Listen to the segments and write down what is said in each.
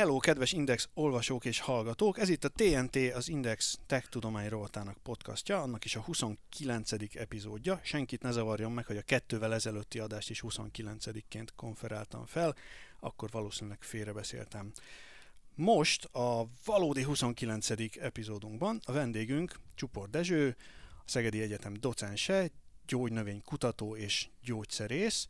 Hello, kedves Index olvasók és hallgatók! Ez itt a TNT, az Index Tech Tudomány Rovatának podcastja, annak is a 29. epizódja. Senkit ne zavarjon meg, hogy a kettővel ezelőtti adást is 29-ként konferáltam fel, akkor valószínűleg félrebeszéltem. Most a valódi 29. epizódunkban a vendégünk Csupor Dezső, a Szegedi Egyetem docense, gyógynövény kutató és gyógyszerész,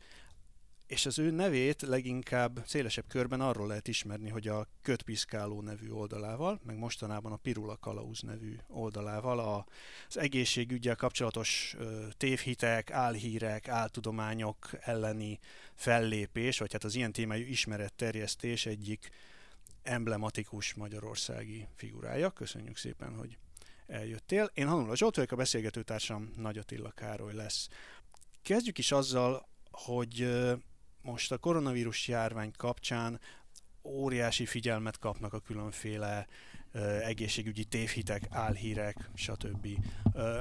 és az ő nevét leginkább szélesebb körben arról lehet ismerni, hogy a Kötpiszkáló nevű oldalával, meg mostanában a Pirula Kalauz nevű oldalával az egészségügyel kapcsolatos tévhitek, álhírek, áltudományok elleni fellépés, vagy hát az ilyen témájú ismeretterjesztés egyik emblematikus magyarországi figurája. Köszönjük szépen, hogy eljöttél. Én Hanula Zsolt vagyok, a beszélgetőtársam Nagy Attila Károly lesz. Kezdjük is azzal, hogy most a koronavírus járvány kapcsán óriási figyelmet kapnak a különféle uh, egészségügyi tévhitek, álhírek, stb. Uh,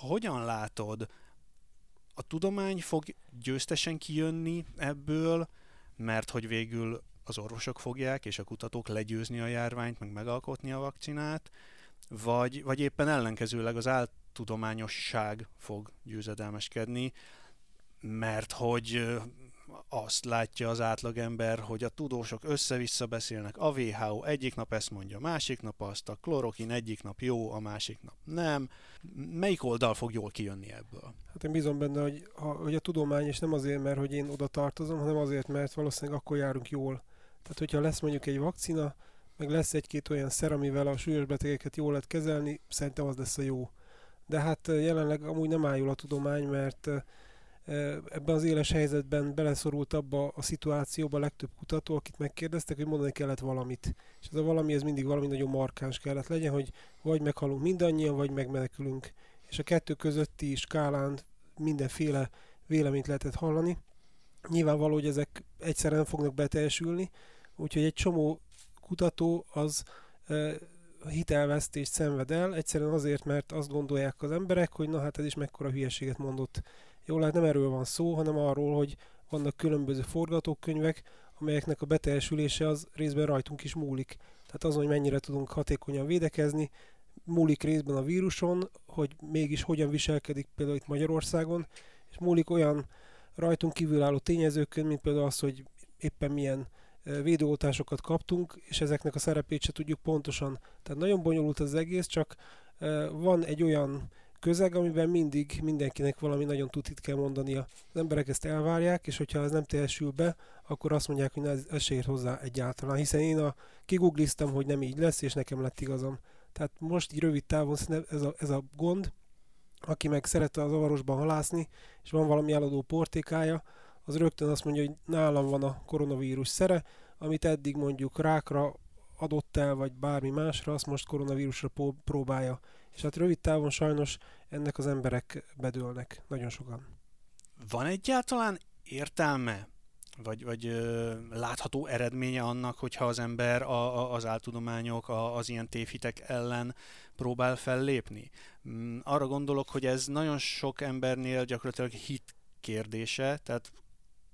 hogyan látod, a tudomány fog győztesen kijönni ebből, mert hogy végül az orvosok fogják és a kutatók legyőzni a járványt, meg megalkotni a vakcinát, vagy, vagy éppen ellenkezőleg az áltudományosság fog győzedelmeskedni, mert hogy azt látja az átlagember, hogy a tudósok össze-vissza beszélnek. A WHO egyik nap ezt mondja, másik nap azt, a klorokin egyik nap jó, a másik nap nem. Melyik oldal fog jól kijönni ebből? Hát én bízom benne, hogy, ha, hogy a tudomány, és nem azért, mert hogy én oda tartozom, hanem azért, mert valószínűleg akkor járunk jól. Tehát, hogyha lesz mondjuk egy vakcina, meg lesz egy-két olyan szer, amivel a súlyos betegeket jól lehet kezelni, szerintem az lesz a jó. De hát jelenleg amúgy nem áll a tudomány, mert ebben az éles helyzetben beleszorult abba a szituációba a legtöbb kutató, akit megkérdeztek, hogy mondani kellett valamit. És ez a valami, ez mindig valami nagyon markáns kellett legyen, hogy vagy meghalunk mindannyian, vagy megmenekülünk. És a kettő közötti skálán mindenféle véleményt lehetett hallani. Nyilvánvaló, hogy ezek egyszerűen nem fognak beteljesülni, úgyhogy egy csomó kutató az e, hitelvesztést szenved el, egyszerűen azért, mert azt gondolják az emberek, hogy na hát ez is mekkora hülyeséget mondott Jól hát nem erről van szó, hanem arról, hogy vannak különböző forgatókönyvek, amelyeknek a beteljesülése az részben rajtunk is múlik. Tehát azon, hogy mennyire tudunk hatékonyan védekezni, múlik részben a víruson, hogy mégis hogyan viselkedik például itt Magyarországon, és múlik olyan rajtunk kívülálló tényezőkön, mint például az, hogy éppen milyen védőoltásokat kaptunk, és ezeknek a szerepét se tudjuk pontosan. Tehát nagyon bonyolult az egész, csak van egy olyan közeg, amiben mindig mindenkinek valami nagyon tutit kell mondania. Az emberek ezt elvárják, és hogyha ez nem teljesül be, akkor azt mondják, hogy ez, ez se ér hozzá egyáltalán. Hiszen én a, kigugliztam, hogy nem így lesz, és nekem lett igazam. Tehát most így rövid távon ez a, ez a gond, aki meg szerette az avarosban halászni, és van valami eladó portékája, az rögtön azt mondja, hogy nálam van a koronavírus szere, amit eddig mondjuk rákra adott el, vagy bármi másra, azt most koronavírusra próbálja és hát rövid távon sajnos ennek az emberek bedőlnek, nagyon sokan. Van egyáltalán értelme, vagy, vagy ö, látható eredménye annak, hogyha az ember a, a, az áltudományok, a, az ilyen tévhitek ellen próbál fellépni? Mm, arra gondolok, hogy ez nagyon sok embernél gyakorlatilag hit kérdése, tehát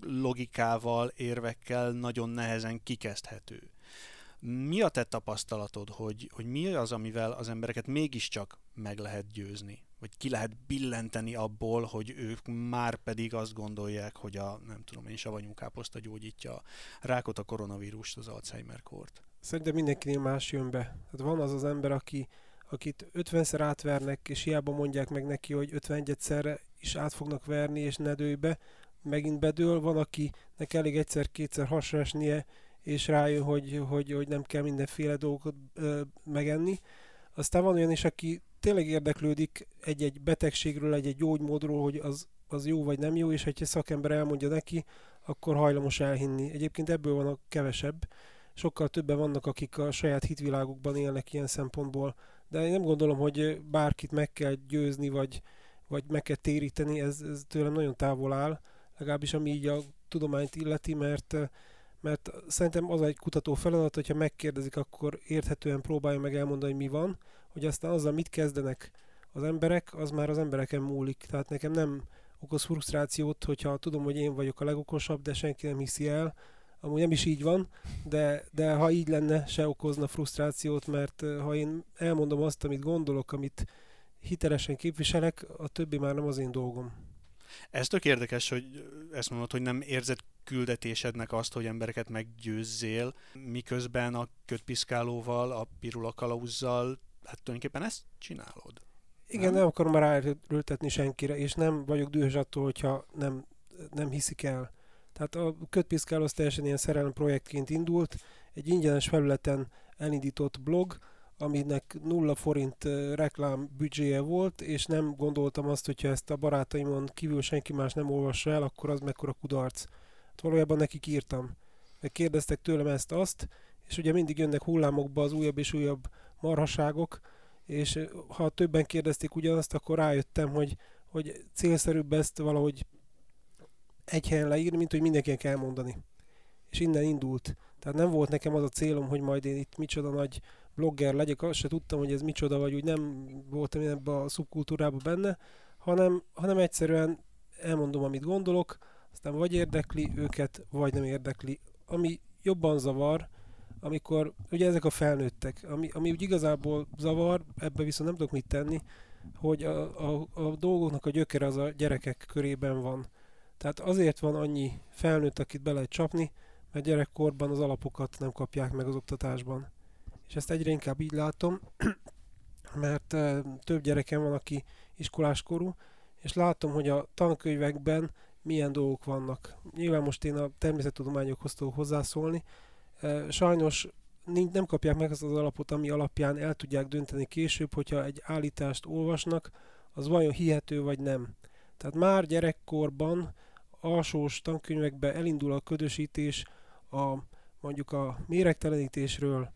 logikával, érvekkel nagyon nehezen kikezdhető. Mi a te tapasztalatod, hogy, hogy mi az, amivel az embereket mégiscsak meg lehet győzni? Vagy ki lehet billenteni abból, hogy ők már pedig azt gondolják, hogy a, nem tudom én, savanyú káposzta gyógyítja a rákot, a koronavírust, az Alzheimer-kort? Szerintem mindenkinél más jön be. Tehát van az az ember, aki, akit 50-szer átvernek, és hiába mondják meg neki, hogy 51-szerre is át fognak verni, és ne dőj be, megint bedől. Van, akinek elég egyszer-kétszer hasra esnie, és rájön, hogy, hogy, hogy nem kell mindenféle dolgot ö, megenni. Aztán van olyan is, aki tényleg érdeklődik egy-egy betegségről, egy-egy gyógymódról, hogy az, az jó vagy nem jó, és ha egy szakember elmondja neki, akkor hajlamos elhinni. Egyébként ebből van a kevesebb. Sokkal többen vannak, akik a saját hitvilágukban élnek ilyen szempontból. De én nem gondolom, hogy bárkit meg kell győzni, vagy, vagy meg kell téríteni, ez, ez tőlem nagyon távol áll, legalábbis ami így a tudományt illeti, mert mert szerintem az egy kutató feladat, hogyha megkérdezik, akkor érthetően próbálja meg elmondani, hogy mi van, hogy aztán azzal mit kezdenek az emberek, az már az embereken múlik. Tehát nekem nem okoz frusztrációt, hogyha tudom, hogy én vagyok a legokosabb, de senki nem hiszi el, amúgy nem is így van, de, de ha így lenne, se okozna frusztrációt, mert ha én elmondom azt, amit gondolok, amit hitelesen képviselek, a többi már nem az én dolgom. Ez tök érdekes, hogy ezt mondod, hogy nem érzed küldetésednek azt, hogy embereket meggyőzzél, miközben a kötpiszkálóval, a pirula kalauzzal, hát tulajdonképpen ezt csinálod. Igen, nem, nem akarom már ráerőltetni senkire, és nem vagyok dühös attól, hogyha nem, nem hiszik el. Tehát a kötpiszkáló az teljesen ilyen szerelem projektként indult, egy ingyenes felületen elindított blog, aminek nulla forint reklám büdzséje volt, és nem gondoltam azt, hogyha ezt a barátaimon kívül senki más nem olvassa el, akkor az mekkora kudarc. Valójában nekik írtam. Meg kérdeztek tőlem ezt-azt, és ugye mindig jönnek hullámokba az újabb és újabb marhaságok, és ha többen kérdezték ugyanazt, akkor rájöttem, hogy, hogy célszerűbb ezt valahogy egy helyen leírni, mint hogy mindenkinek elmondani. És innen indult. Tehát nem volt nekem az a célom, hogy majd én itt micsoda nagy blogger legyek, azt se tudtam, hogy ez micsoda, vagy úgy nem voltam én ebbe a szubkultúrába benne, hanem, hanem egyszerűen elmondom, amit gondolok, aztán vagy érdekli őket, vagy nem érdekli. Ami jobban zavar, amikor, ugye ezek a felnőttek, ami, ami úgy igazából zavar, ebbe viszont nem tudok mit tenni, hogy a, a, a dolgoknak a gyökere az a gyerekek körében van. Tehát azért van annyi felnőtt, akit be lehet csapni, mert gyerekkorban az alapokat nem kapják meg az oktatásban. És ezt egyre inkább így látom, mert több gyerekem van, aki iskoláskorú, és látom, hogy a tankönyvekben milyen dolgok vannak. Nyilván most én a természettudományokhoz tudok hozzászólni. Sajnos nem kapják meg azt az alapot, ami alapján el tudják dönteni később, hogyha egy állítást olvasnak, az vajon hihető vagy nem. Tehát már gyerekkorban alsós tankönyvekben elindul a ködösítés a, mondjuk a méregtelenítésről,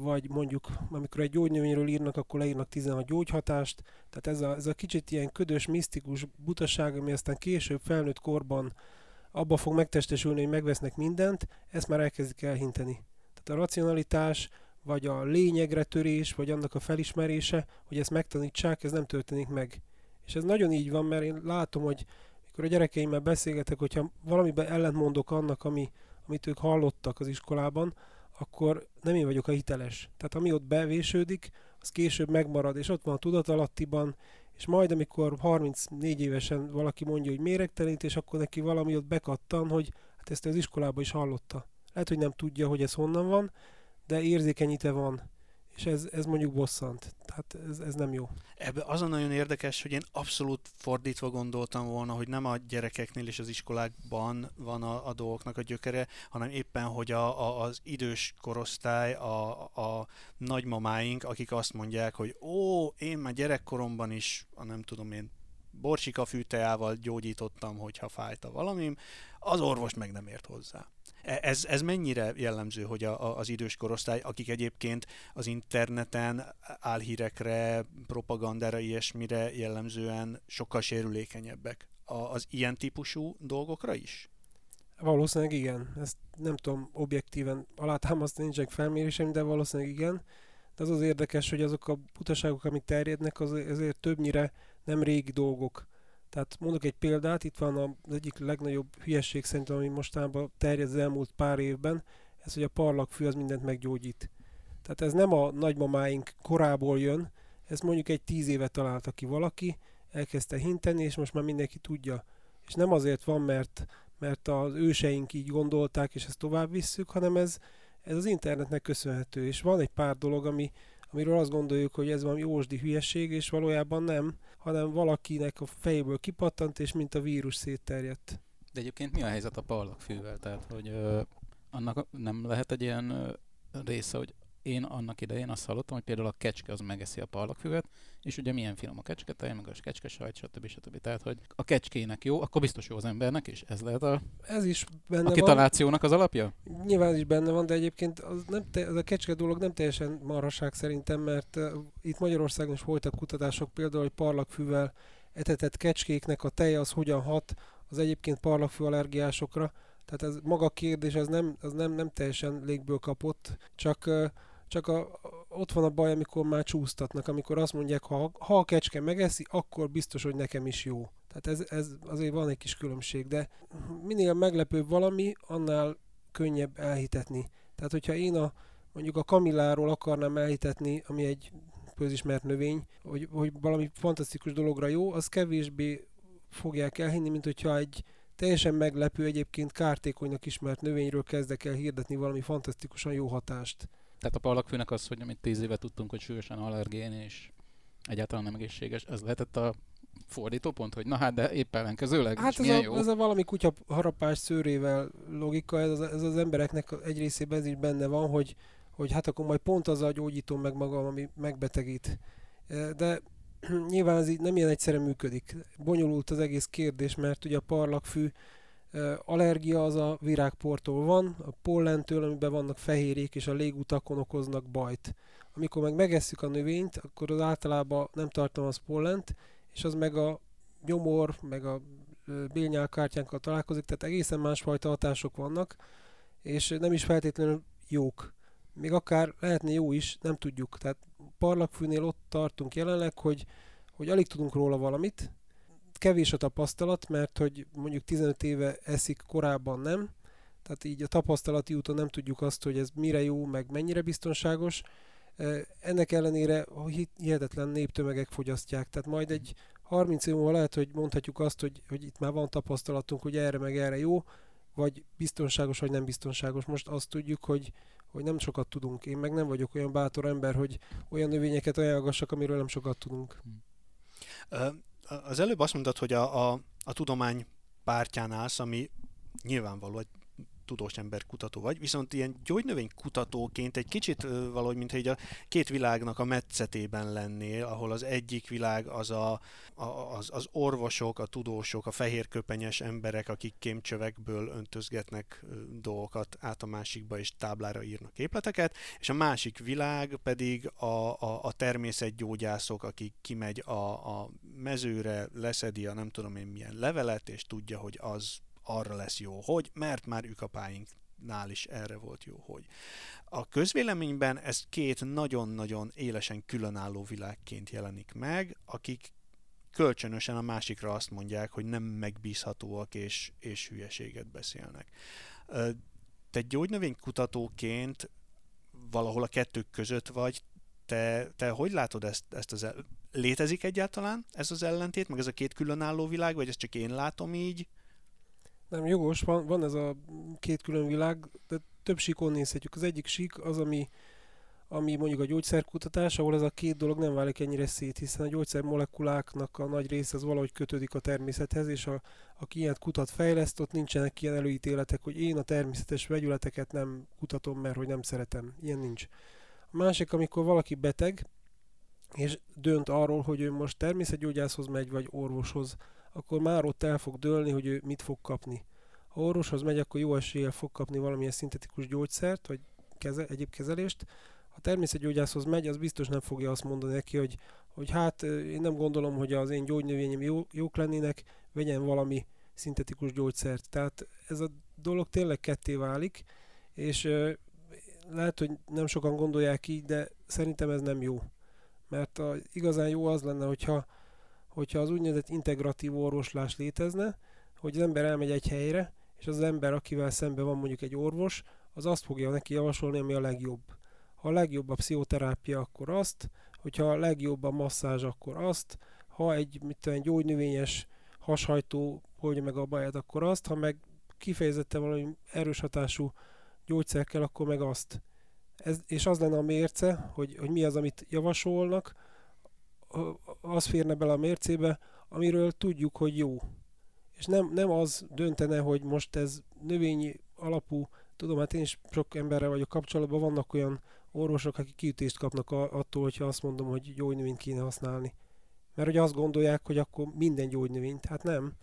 vagy mondjuk amikor egy gyógynövényről írnak, akkor leírnak 16 gyógyhatást, tehát ez a, ez a kicsit ilyen ködös, misztikus butaság, ami aztán később felnőtt korban abba fog megtestesülni, hogy megvesznek mindent, ezt már elkezdik elhinteni. Tehát a racionalitás, vagy a lényegre törés, vagy annak a felismerése, hogy ezt megtanítsák, ez nem történik meg. És ez nagyon így van, mert én látom, hogy mikor a gyerekeimmel beszélgetek, hogyha valamiben ellentmondok annak, ami, amit ők hallottak az iskolában, akkor nem én vagyok a hiteles. Tehát ami ott bevésődik, az később megmarad, és ott van a tudatalattiban, és majd amikor 34 évesen valaki mondja, hogy méregtelenítés, akkor neki valami ott bekattan, hogy hát ezt az iskolában is hallotta. Lehet, hogy nem tudja, hogy ez honnan van, de érzékenyite van és ez, ez mondjuk bosszant. Tehát ez, ez nem jó. Ebben az a nagyon érdekes, hogy én abszolút fordítva gondoltam volna, hogy nem a gyerekeknél és az iskolákban van a, a dolgoknak a gyökere, hanem éppen, hogy a, a, az idős korosztály, a, a nagymamáink, akik azt mondják, hogy ó, én már gyerekkoromban is, a nem tudom én, borsika fűteával gyógyítottam, hogyha fájt a valamim, az orvos meg nem ért hozzá. E, ez, ez mennyire jellemző, hogy a, a, az idős korosztály, akik egyébként az interneten álhírekre, propagandára, ilyesmire jellemzően sokkal sérülékenyebbek a, az ilyen típusú dolgokra is? Valószínűleg igen. Ezt nem tudom objektíven alátámasztani, nincsenek felmérésem, de valószínűleg igen. De az az érdekes, hogy azok a butaságok, amik terjednek, az, azért többnyire nem régi dolgok. Tehát mondok egy példát, itt van az egyik legnagyobb hülyesség szerintem, ami mostanában terjed az elmúlt pár évben, ez, hogy a parlagfű az mindent meggyógyít. Tehát ez nem a nagymamáink korából jön, ez mondjuk egy tíz éve találta ki valaki, elkezdte hinteni, és most már mindenki tudja. És nem azért van, mert, mert az őseink így gondolták, és ezt tovább visszük, hanem ez, ez az internetnek köszönhető. És van egy pár dolog, ami, amiről azt gondoljuk, hogy ez valami jósdi hülyeség, és valójában nem, hanem valakinek a fejéből kipattant, és mint a vírus szétterjedt. De egyébként mi a helyzet a parlagfűvel? Tehát, hogy ö, annak nem lehet egy ilyen része, hogy én annak idején azt hallottam, hogy például a kecske az megeszi a parlagfüvet, és ugye milyen finom a kecske, tej, meg a kecske sajt, stb. stb. Tehát, hogy a kecskének jó, akkor biztos jó az embernek is. Ez lehet a, ez is benne a kitalációnak az alapja? Nyilván is benne van, de egyébként az, nem te, az a kecske dolog nem teljesen marhaság szerintem, mert uh, itt Magyarországon is voltak kutatások, például, hogy parlagfűvel etetett kecskéknek a teje az hogyan hat az egyébként parlagfű allergiásokra. Tehát ez maga a kérdés, az nem, az nem, nem teljesen légből kapott, csak uh, csak a, ott van a baj, amikor már csúsztatnak, amikor azt mondják, ha, ha a kecske megeszi, akkor biztos, hogy nekem is jó. Tehát ez, ez azért van egy kis különbség, de minél meglepőbb valami, annál könnyebb elhitetni. Tehát, hogyha én a, mondjuk a kamilláról akarnám elhitetni, ami egy közismert növény, hogy, hogy valami fantasztikus dologra jó, az kevésbé fogják elhinni, mint hogyha egy teljesen meglepő, egyébként kártékonynak ismert növényről kezdek el hirdetni valami fantasztikusan jó hatást. Tehát a parlagfűnek az, hogy amit tíz éve tudtunk, hogy súlyosan allergén és egyáltalán nem egészséges, ez lehetett a fordítópont, hogy na hát, de épp ellenkezőleg Hát ez a, jó. ez a valami kutya harapás szőrével logika, ez az, ez az embereknek egy részében ez is benne van, hogy, hogy hát akkor majd pont azzal gyógyítom meg magam, ami megbetegít. De nyilván ez így nem ilyen egyszerűen működik. Bonyolult az egész kérdés, mert ugye a parlagfű allergia az a virágportól van, a pollentől, amiben vannak fehérjék, és a légutakon okoznak bajt. Amikor meg megesszük a növényt, akkor az általában nem tartalmaz pollent, és az meg a nyomor, meg a bélnyálkártyánkkal találkozik, tehát egészen másfajta hatások vannak, és nem is feltétlenül jók. Még akár lehetne jó is, nem tudjuk. Tehát parlagfűnél ott tartunk jelenleg, hogy, hogy alig tudunk róla valamit, kevés a tapasztalat, mert hogy mondjuk 15 éve eszik, korábban nem, tehát így a tapasztalati úton nem tudjuk azt, hogy ez mire jó, meg mennyire biztonságos. Ennek ellenére hi- hihetetlen néptömegek fogyasztják, tehát majd egy 30 év múlva lehet, hogy mondhatjuk azt, hogy, hogy itt már van tapasztalatunk, hogy erre meg erre jó, vagy biztonságos, vagy nem biztonságos. Most azt tudjuk, hogy, hogy nem sokat tudunk. Én meg nem vagyok olyan bátor ember, hogy olyan növényeket ajánlgassak, amiről nem sokat tudunk. Az előbb azt mondtad, hogy a, a, a tudomány pártján állsz, ami nyilvánvaló, hogy tudós ember kutató vagy, viszont ilyen gyógynövény kutatóként egy kicsit valahogy, mintha így a két világnak a metszetében lennél, ahol az egyik világ az a, a, az, az orvosok, a tudósok, a fehérköpenyes emberek, akik kémcsövekből öntözgetnek dolgokat át a másikba és táblára írnak képleteket, és a másik világ pedig a, a, a természetgyógyászok, akik kimegy a, a mezőre, leszedi a nem tudom én milyen levelet, és tudja, hogy az arra lesz jó, hogy, mert már ükapáinknál is erre volt jó, hogy. A közvéleményben ez két nagyon-nagyon élesen különálló világként jelenik meg, akik kölcsönösen a másikra azt mondják, hogy nem megbízhatóak és, és hülyeséget beszélnek. Te gyógynövénykutatóként valahol a kettők között vagy, te, te hogy látod ezt, ezt az el... Létezik egyáltalán ez az ellentét, meg ez a két különálló világ, vagy ezt csak én látom így? Nem, jogos, van, van ez a két külön világ, de több síkon nézhetjük. Az egyik sík az, ami, ami mondjuk a gyógyszerkutatás, ahol ez a két dolog nem válik ennyire szét, hiszen a gyógyszermolekuláknak a nagy része az valahogy kötődik a természethez, és a, aki ilyet kutat, fejleszt, ott nincsenek ilyen előítéletek, hogy én a természetes vegyületeket nem kutatom, mert hogy nem szeretem. Ilyen nincs. A másik, amikor valaki beteg, és dönt arról, hogy ő most természetgyógyászhoz megy, vagy orvoshoz, akkor már ott el fog dőlni, hogy ő mit fog kapni. Ha orvoshoz megy, akkor jó eséllyel fog kapni valamilyen szintetikus gyógyszert, vagy keze, egyéb kezelést. Ha természetgyógyászhoz megy, az biztos nem fogja azt mondani neki, hogy, hogy hát én nem gondolom, hogy az én gyógynövényem jó, jók lennének, vegyen valami szintetikus gyógyszert. Tehát ez a dolog tényleg ketté válik, és lehet, hogy nem sokan gondolják így, de szerintem ez nem jó. Mert a, igazán jó az lenne, hogyha hogyha az úgynevezett integratív orvoslás létezne, hogy az ember elmegy egy helyre, és az ember, akivel szemben van mondjuk egy orvos, az azt fogja neki javasolni, ami a legjobb. Ha a legjobb a pszichoterápia, akkor azt, hogyha a legjobb a masszázs, akkor azt, ha egy, mit tudom, gyógynövényes hashajtó oldja meg a baját, akkor azt, ha meg kifejezetten valami erős hatású gyógyszer kell, akkor meg azt. Ez, és az lenne a mérce, hogy, hogy mi az, amit javasolnak, az férne bele a mércébe, amiről tudjuk, hogy jó. És nem, nem az döntene, hogy most ez növényi alapú, tudom, hát én is sok emberrel vagyok kapcsolatban, vannak olyan orvosok, akik kiütést kapnak attól, hogyha azt mondom, hogy gyógynövényt kéne használni. Mert hogy azt gondolják, hogy akkor minden gyógynövényt. Hát nem.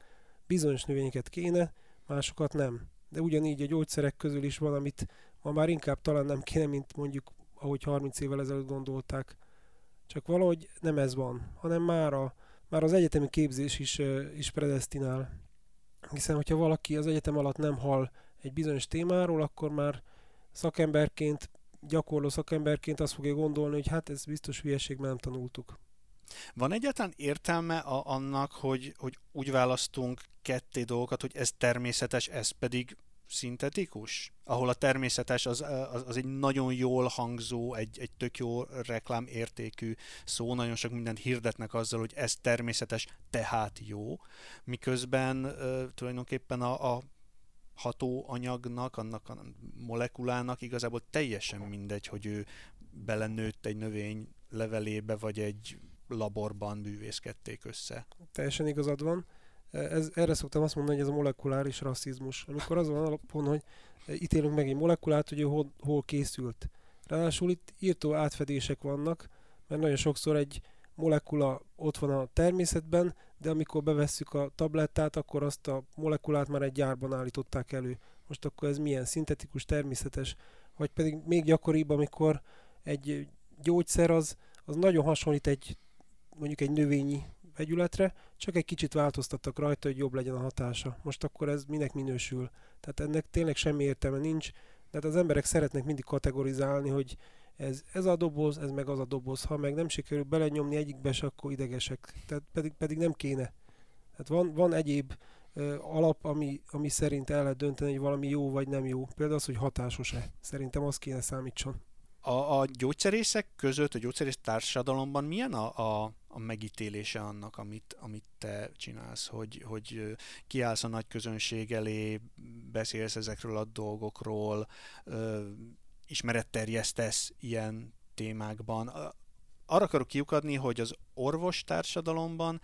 Bizonyos növényeket kéne, másokat nem. De ugyanígy a gyógyszerek közül is van, amit ma már inkább talán nem kéne, mint mondjuk ahogy 30 évvel ezelőtt gondolták. Csak valahogy nem ez van, hanem már, a, már az egyetemi képzés is, is predestinál. Hiszen, hogyha valaki az egyetem alatt nem hall egy bizonyos témáról, akkor már szakemberként, gyakorló szakemberként azt fogja gondolni, hogy hát ez biztos hülyeség, mert nem tanultuk. Van egyáltalán értelme a, annak, hogy, hogy úgy választunk ketté dolgokat, hogy ez természetes, ez pedig szintetikus, ahol a természetes az, az, az egy nagyon jól hangzó, egy, egy tök jó reklám értékű szó, nagyon sok mindent hirdetnek azzal, hogy ez természetes, tehát jó, miközben uh, tulajdonképpen a, a hatóanyagnak, annak a molekulának igazából teljesen mindegy, hogy ő belenőtt egy növény levelébe, vagy egy laborban bűvészkedték össze. Teljesen igazad van. Ez, erre szoktam azt mondani, hogy ez a molekuláris rasszizmus. Amikor az van alapon, hogy ítélünk meg egy molekulát, hogy hol, hol készült. Ráadásul itt írtó átfedések vannak, mert nagyon sokszor egy molekula ott van a természetben, de amikor bevesszük a tablettát, akkor azt a molekulát már egy gyárban állították elő. Most akkor ez milyen szintetikus, természetes, vagy pedig még gyakoribb, amikor egy gyógyszer az, az nagyon hasonlít egy mondjuk egy növényi vegyületre, csak egy kicsit változtattak rajta, hogy jobb legyen a hatása. Most akkor ez minek minősül? Tehát ennek tényleg semmi értelme nincs, de hát az emberek szeretnek mindig kategorizálni, hogy ez, ez a doboz, ez meg az a doboz. Ha meg nem sikerül belenyomni egyikbe se, akkor idegesek. Tehát pedig, pedig nem kéne. Tehát van, van egyéb ö, alap, ami, ami szerint el lehet dönteni, hogy valami jó vagy nem jó. Például az, hogy hatásos-e. Szerintem az kéne számítson. A, a gyógyszerészek között, a gyógyszerész társadalomban milyen a, a, a megítélése annak, amit, amit te csinálsz, hogy, hogy kiállsz a nagy közönség elé, beszélsz ezekről a dolgokról, ismeretterjesztesz ilyen témákban. Arra akarok kiukadni, hogy az orvos társadalomban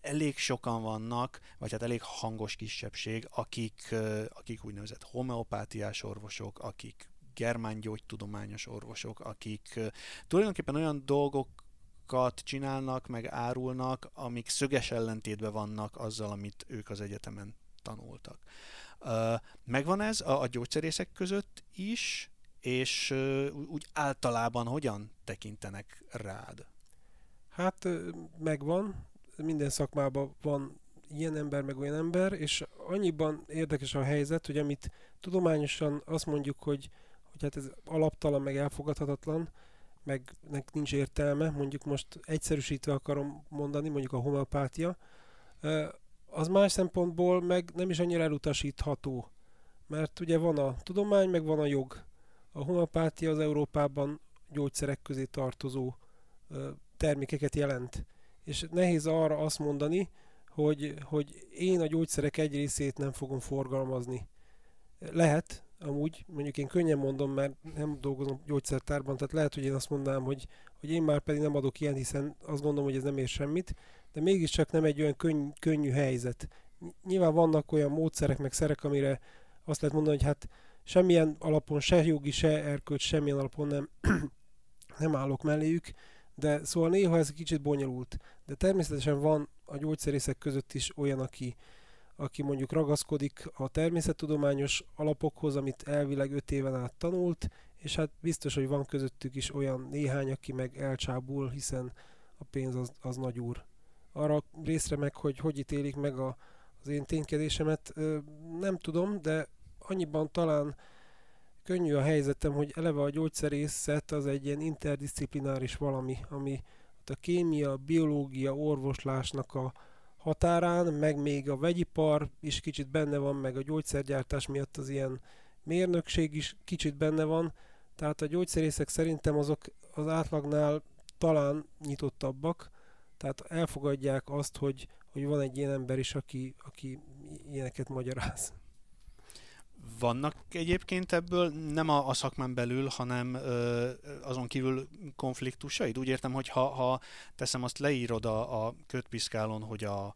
elég sokan vannak, vagy hát elég hangos kisebbség, akik, akik úgynevezett homeopátiás orvosok, akik germángyógytudományos orvosok, akik tulajdonképpen olyan dolgokat csinálnak, meg árulnak, amik szöges ellentétben vannak azzal, amit ők az egyetemen tanultak. Megvan ez a, a gyógyszerészek között is, és úgy általában hogyan tekintenek rád? Hát megvan, minden szakmában van ilyen ember, meg olyan ember, és annyiban érdekes a helyzet, hogy amit tudományosan azt mondjuk, hogy, hogy hát ez alaptalan, meg elfogadhatatlan, meg nincs értelme, mondjuk most egyszerűsítve akarom mondani, mondjuk a homeopátia, az más szempontból meg nem is annyira elutasítható. Mert ugye van a tudomány, meg van a jog. A homeopátia az Európában gyógyszerek közé tartozó termékeket jelent. És nehéz arra azt mondani, hogy, hogy én a gyógyszerek egy részét nem fogom forgalmazni. Lehet, amúgy, mondjuk én könnyen mondom, mert nem dolgozom gyógyszertárban, tehát lehet, hogy én azt mondanám, hogy, hogy én már pedig nem adok ilyen, hiszen azt gondolom, hogy ez nem ér semmit, de mégiscsak nem egy olyan könny, könnyű helyzet. Nyilván vannak olyan módszerek, meg szerek, amire azt lehet mondani, hogy hát semmilyen alapon, se jogi, se erkölcs, semmilyen alapon nem, nem állok melléjük, de szóval néha ez kicsit bonyolult. De természetesen van a gyógyszerészek között is olyan, aki, aki mondjuk ragaszkodik a természettudományos alapokhoz, amit elvileg öt éven át tanult, és hát biztos, hogy van közöttük is olyan néhány, aki meg elcsábul, hiszen a pénz az, az nagy úr. Arra részre meg, hogy hogy ítélik meg a, az én ténykedésemet, nem tudom, de annyiban talán könnyű a helyzetem, hogy eleve a gyógyszerészet az egy ilyen interdisziplináris valami, ami a kémia, biológia, orvoslásnak a határán, meg még a vegyipar is kicsit benne van, meg a gyógyszergyártás miatt az ilyen mérnökség is kicsit benne van, tehát a gyógyszerészek szerintem azok az átlagnál talán nyitottabbak, tehát elfogadják azt, hogy, hogy van egy ilyen ember is, aki, aki ilyeneket magyaráz. Vannak egyébként ebből nem a, a szakmán belül, hanem ö, azon kívül konfliktusaid? Úgy értem, hogy ha, ha teszem azt leírod a, a kötpiszkálon, hogy a,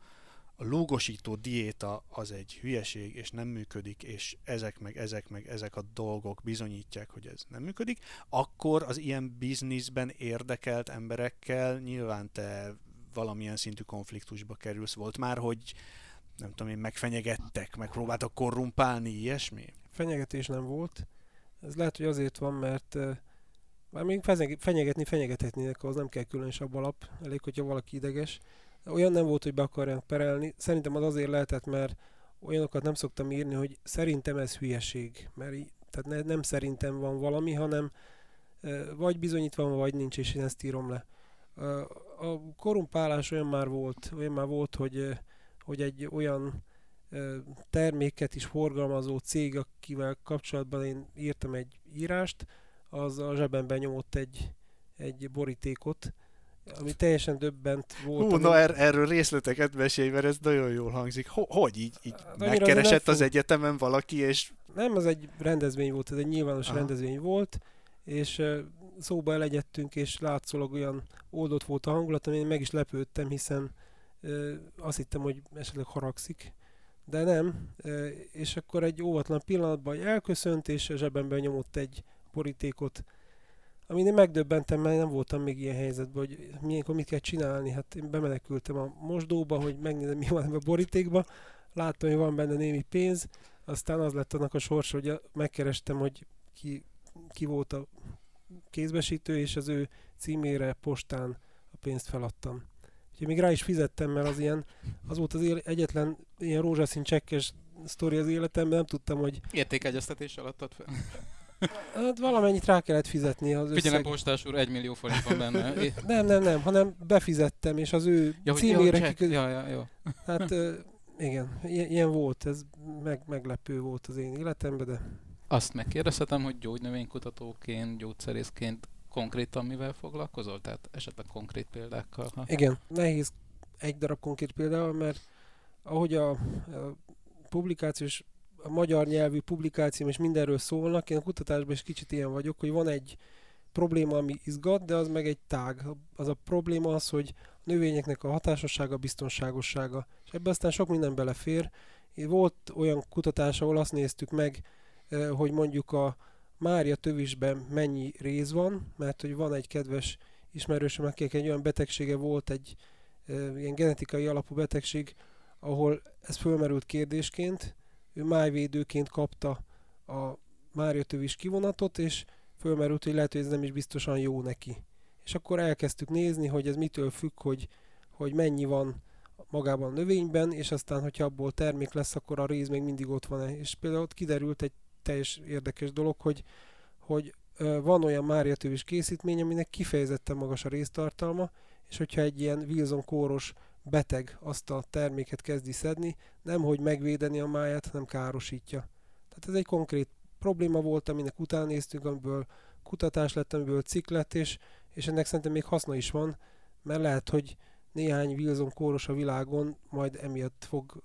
a lúgosító diéta az egy hülyeség, és nem működik, és ezek meg ezek meg ezek a dolgok bizonyítják, hogy ez nem működik, akkor az ilyen bizniszben érdekelt emberekkel nyilván te valamilyen szintű konfliktusba kerülsz. Volt már, hogy nem tudom én, megfenyegettek, megpróbáltak korrumpálni, ilyesmi? Fenyegetés nem volt. Ez lehet, hogy azért van, mert már még fenyegetni fenyegethetnének, az nem kell különösebb alap, elég, hogyha valaki ideges. Olyan nem volt, hogy be akarják perelni. Szerintem az azért lehetett, mert olyanokat nem szoktam írni, hogy szerintem ez hülyeség. Mert így, tehát ne, nem szerintem van valami, hanem vagy bizonyítva van, vagy nincs, és én ezt írom le. A korrumpálás olyan már volt, olyan már volt, hogy hogy egy olyan terméket is forgalmazó cég, akivel kapcsolatban én írtam egy írást, az a zsebemben nyomott egy, egy borítékot, ami teljesen döbbent volt. Hú, ami- na er, erről részleteket mesélj, mert ez nagyon jól hangzik. Ho, hogy így, így annyira megkeresett nem az fog- egyetemen valaki, és Nem, az egy rendezvény volt, ez egy nyilvános Aha. rendezvény volt, és szóba elegyedtünk, és látszólag olyan oldott volt a hangulat, amin én meg is lepődtem, hiszen azt hittem, hogy esetleg haragszik, de nem, és akkor egy óvatlan pillanatban elköszönt, és a zsebemben nyomott egy borítékot, amin én megdöbbentem, mert nem voltam még ilyen helyzetben, hogy milyenkor mit kell csinálni. Hát én bemenekültem a mosdóba, hogy megnézem, mi van ebben a borítékban. Láttam, hogy van benne némi pénz, aztán az lett annak a sorsa, hogy megkerestem, hogy ki, ki volt a kézbesítő, és az ő címére postán a pénzt feladtam. Úgyhogy még rá is fizettem, mert az ilyen, az volt az éle, egyetlen ilyen rózsaszín csekkes sztori az életemben, nem tudtam, hogy Értékegyeztetés alatt ad fel. hát valamennyit rá kellett fizetni az Figyelem, összeg. postás úr, egy millió forint van benne. É- Nem, nem, nem, hanem befizettem, és az ő Ja, címére ja, kikö... ja, ja, jó. Hát igen, ilyen, ilyen volt, ez meg, meglepő volt az én életemben, de Azt megkérdezhetem, hogy gyógynövénykutatóként, gyógyszerészként konkrétan mivel foglalkozol? Tehát esetleg konkrét példákkal? Ha? igen, nehéz egy darab konkrét példával, mert ahogy a, a publikációs, a magyar nyelvű publikációm és mindenről szólnak, én a kutatásban is kicsit ilyen vagyok, hogy van egy probléma, ami izgat, de az meg egy tág. Az a probléma az, hogy a növényeknek a hatásossága, biztonságossága, és ebbe aztán sok minden belefér. Volt olyan kutatás, ahol azt néztük meg, eh, hogy mondjuk a Mária tövisben mennyi réz van, mert hogy van egy kedves ismerősöm, akinek egy olyan betegsége volt, egy eh, ilyen genetikai alapú betegség, ahol ez fölmerült kérdésként, ő májvédőként kapta a Mária tövis kivonatot, és fölmerült, hogy lehet, hogy ez nem is biztosan jó neki. És akkor elkezdtük nézni, hogy ez mitől függ, hogy, hogy mennyi van magában a növényben, és aztán, hogyha abból termék lesz, akkor a réz még mindig ott van-e. És például ott kiderült egy teljes érdekes dolog, hogy, hogy van olyan Mária tövis készítmény, aminek kifejezetten magas a résztartalma, és hogyha egy ilyen Wilson kóros beteg azt a terméket kezdi szedni, nem hogy megvédeni a máját, hanem károsítja. Tehát ez egy konkrét probléma volt, aminek utána néztünk, amiből kutatás lett, amiből cikk lett, és, és ennek szerintem még haszna is van, mert lehet, hogy néhány Wilson kóros a világon majd emiatt fog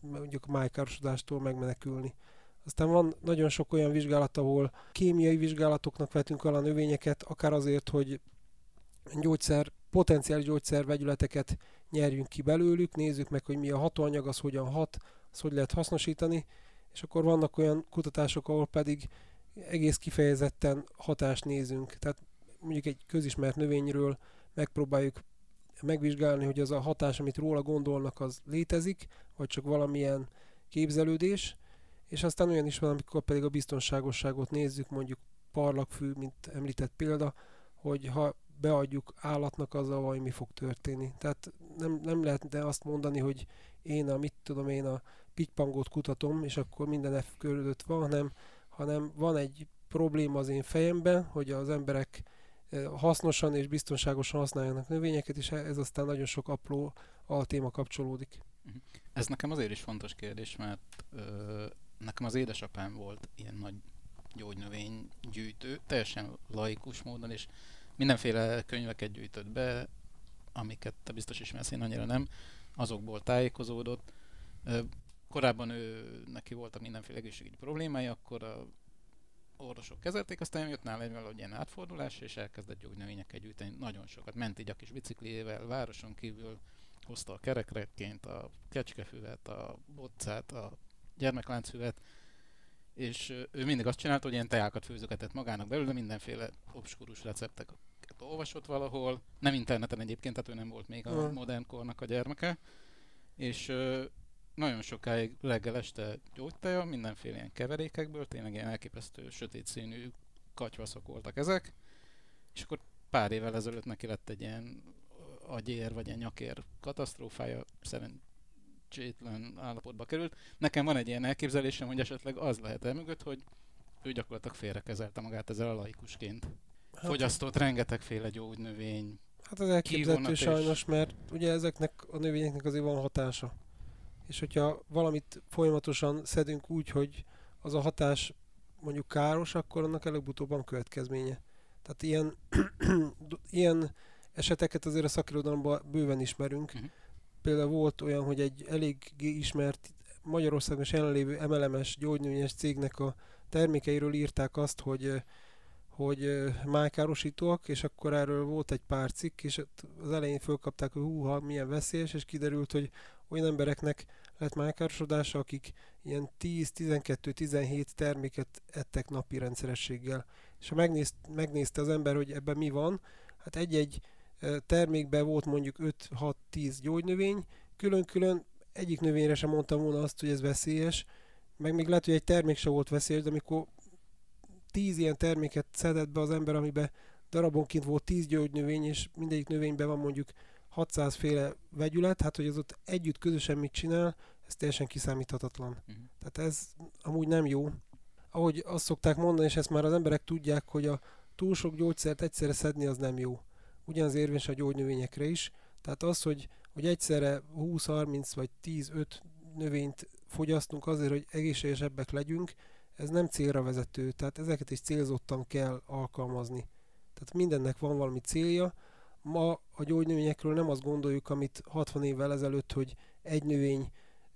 mondjuk májkárosodástól megmenekülni. Aztán van nagyon sok olyan vizsgálat, ahol kémiai vizsgálatoknak vetünk alá növényeket, akár azért, hogy gyógyszer, potenciális gyógyszervegyületeket nyerjünk ki belőlük, nézzük meg, hogy mi a hatóanyag, az hogyan hat, az hogy lehet hasznosítani, és akkor vannak olyan kutatások, ahol pedig egész kifejezetten hatást nézünk. Tehát mondjuk egy közismert növényről megpróbáljuk megvizsgálni, hogy az a hatás, amit róla gondolnak, az létezik, vagy csak valamilyen képzelődés, és aztán olyan is van, amikor pedig a biztonságosságot nézzük, mondjuk parlagfű, mint említett példa, hogy ha beadjuk állatnak, azzal valami fog történni. Tehát nem, nem lehetne azt mondani, hogy én a, mit tudom én, a pitypangot kutatom, és akkor minden F körülött van, hanem, hanem van egy probléma az én fejemben, hogy az emberek hasznosan és biztonságosan használjanak növényeket, és ez aztán nagyon sok apró altéma kapcsolódik. Ez nekem azért is fontos kérdés, mert ö, nekem az édesapám volt ilyen nagy gyógynövénygyűjtő, teljesen laikus módon, és mindenféle könyveket gyűjtött be, amiket te biztos ismersz, én annyira nem, azokból tájékozódott. Korábban ő, neki voltak mindenféle egészségügyi problémái, akkor a orvosok kezelték, aztán jött nála egy valahogy ilyen átfordulás, és elkezdett gyógynövényeket gyűjteni. Nagyon sokat ment így a kis bicikliével, városon kívül hozta a kerekreként, a kecskefüvet, a bocát, a gyermekláncfüvet, és ő mindig azt csinálta, hogy ilyen teákat főzögetett magának belőle, mindenféle obskurus recepteket olvasott valahol, nem interneten egyébként, tehát ő nem volt még a modern kornak a gyermeke, és nagyon sokáig reggel este gyógyteja, mindenféle ilyen keverékekből, tényleg ilyen elképesztő sötét színű katyvaszok voltak ezek, és akkor pár évvel ezelőtt neki lett egy ilyen agyér vagy ilyen nyakér katasztrófája, szerencsétlen állapotba került. Nekem van egy ilyen elképzelésem, hogy esetleg az lehet el mögött, hogy ő gyakorlatilag félrekezelte magát ezzel a laikusként. Hát, Fogyasztott rengetegféle gyógynövény. hát az elképzelhető sajnos, mert ugye ezeknek a növényeknek azért van hatása. és hogyha valamit folyamatosan szedünk úgy, hogy az a hatás mondjuk káros, akkor annak előbb-utóbb van következménye. Tehát ilyen, ilyen eseteket azért a szakirodalomban bőven ismerünk. Mhm. Például volt olyan, hogy egy elég ismert Magyarországon is jelenlévő MLMS gyógynövényes cégnek a termékeiről írták azt, hogy hogy májkárosítóak, és akkor erről volt egy pár cikk, és az elején fölkapták, hogy húha, milyen veszélyes, és kiderült, hogy olyan embereknek lett májkárosodása, akik ilyen 10-12-17 terméket ettek napi rendszerességgel. És ha megnéz, megnézte az ember, hogy ebben mi van, hát egy-egy termékben volt mondjuk 5-6-10 gyógynövény, külön-külön egyik növényre sem mondtam volna azt, hogy ez veszélyes, meg még lehet, hogy egy termék sem volt veszélyes, de amikor 10 ilyen terméket szedett be az ember, amiben darabonként volt 10 gyógynövény, és mindegyik növényben van mondjuk 600 féle vegyület, hát hogy az ott együtt közösen mit csinál, ez teljesen kiszámíthatatlan. Mhm. Tehát ez amúgy nem jó. Ahogy azt szokták mondani, és ezt már az emberek tudják, hogy a túl sok gyógyszert egyszerre szedni az nem jó. Ugyanaz érvényes a gyógynövényekre is. Tehát az, hogy, hogy egyszerre 20-30 vagy 10-5 növényt fogyasztunk azért, hogy egészségesebbek legyünk, ez nem célra vezető, tehát ezeket is célzottan kell alkalmazni. Tehát mindennek van valami célja. Ma a gyógynövényekről nem azt gondoljuk, amit 60 évvel ezelőtt, hogy egy növény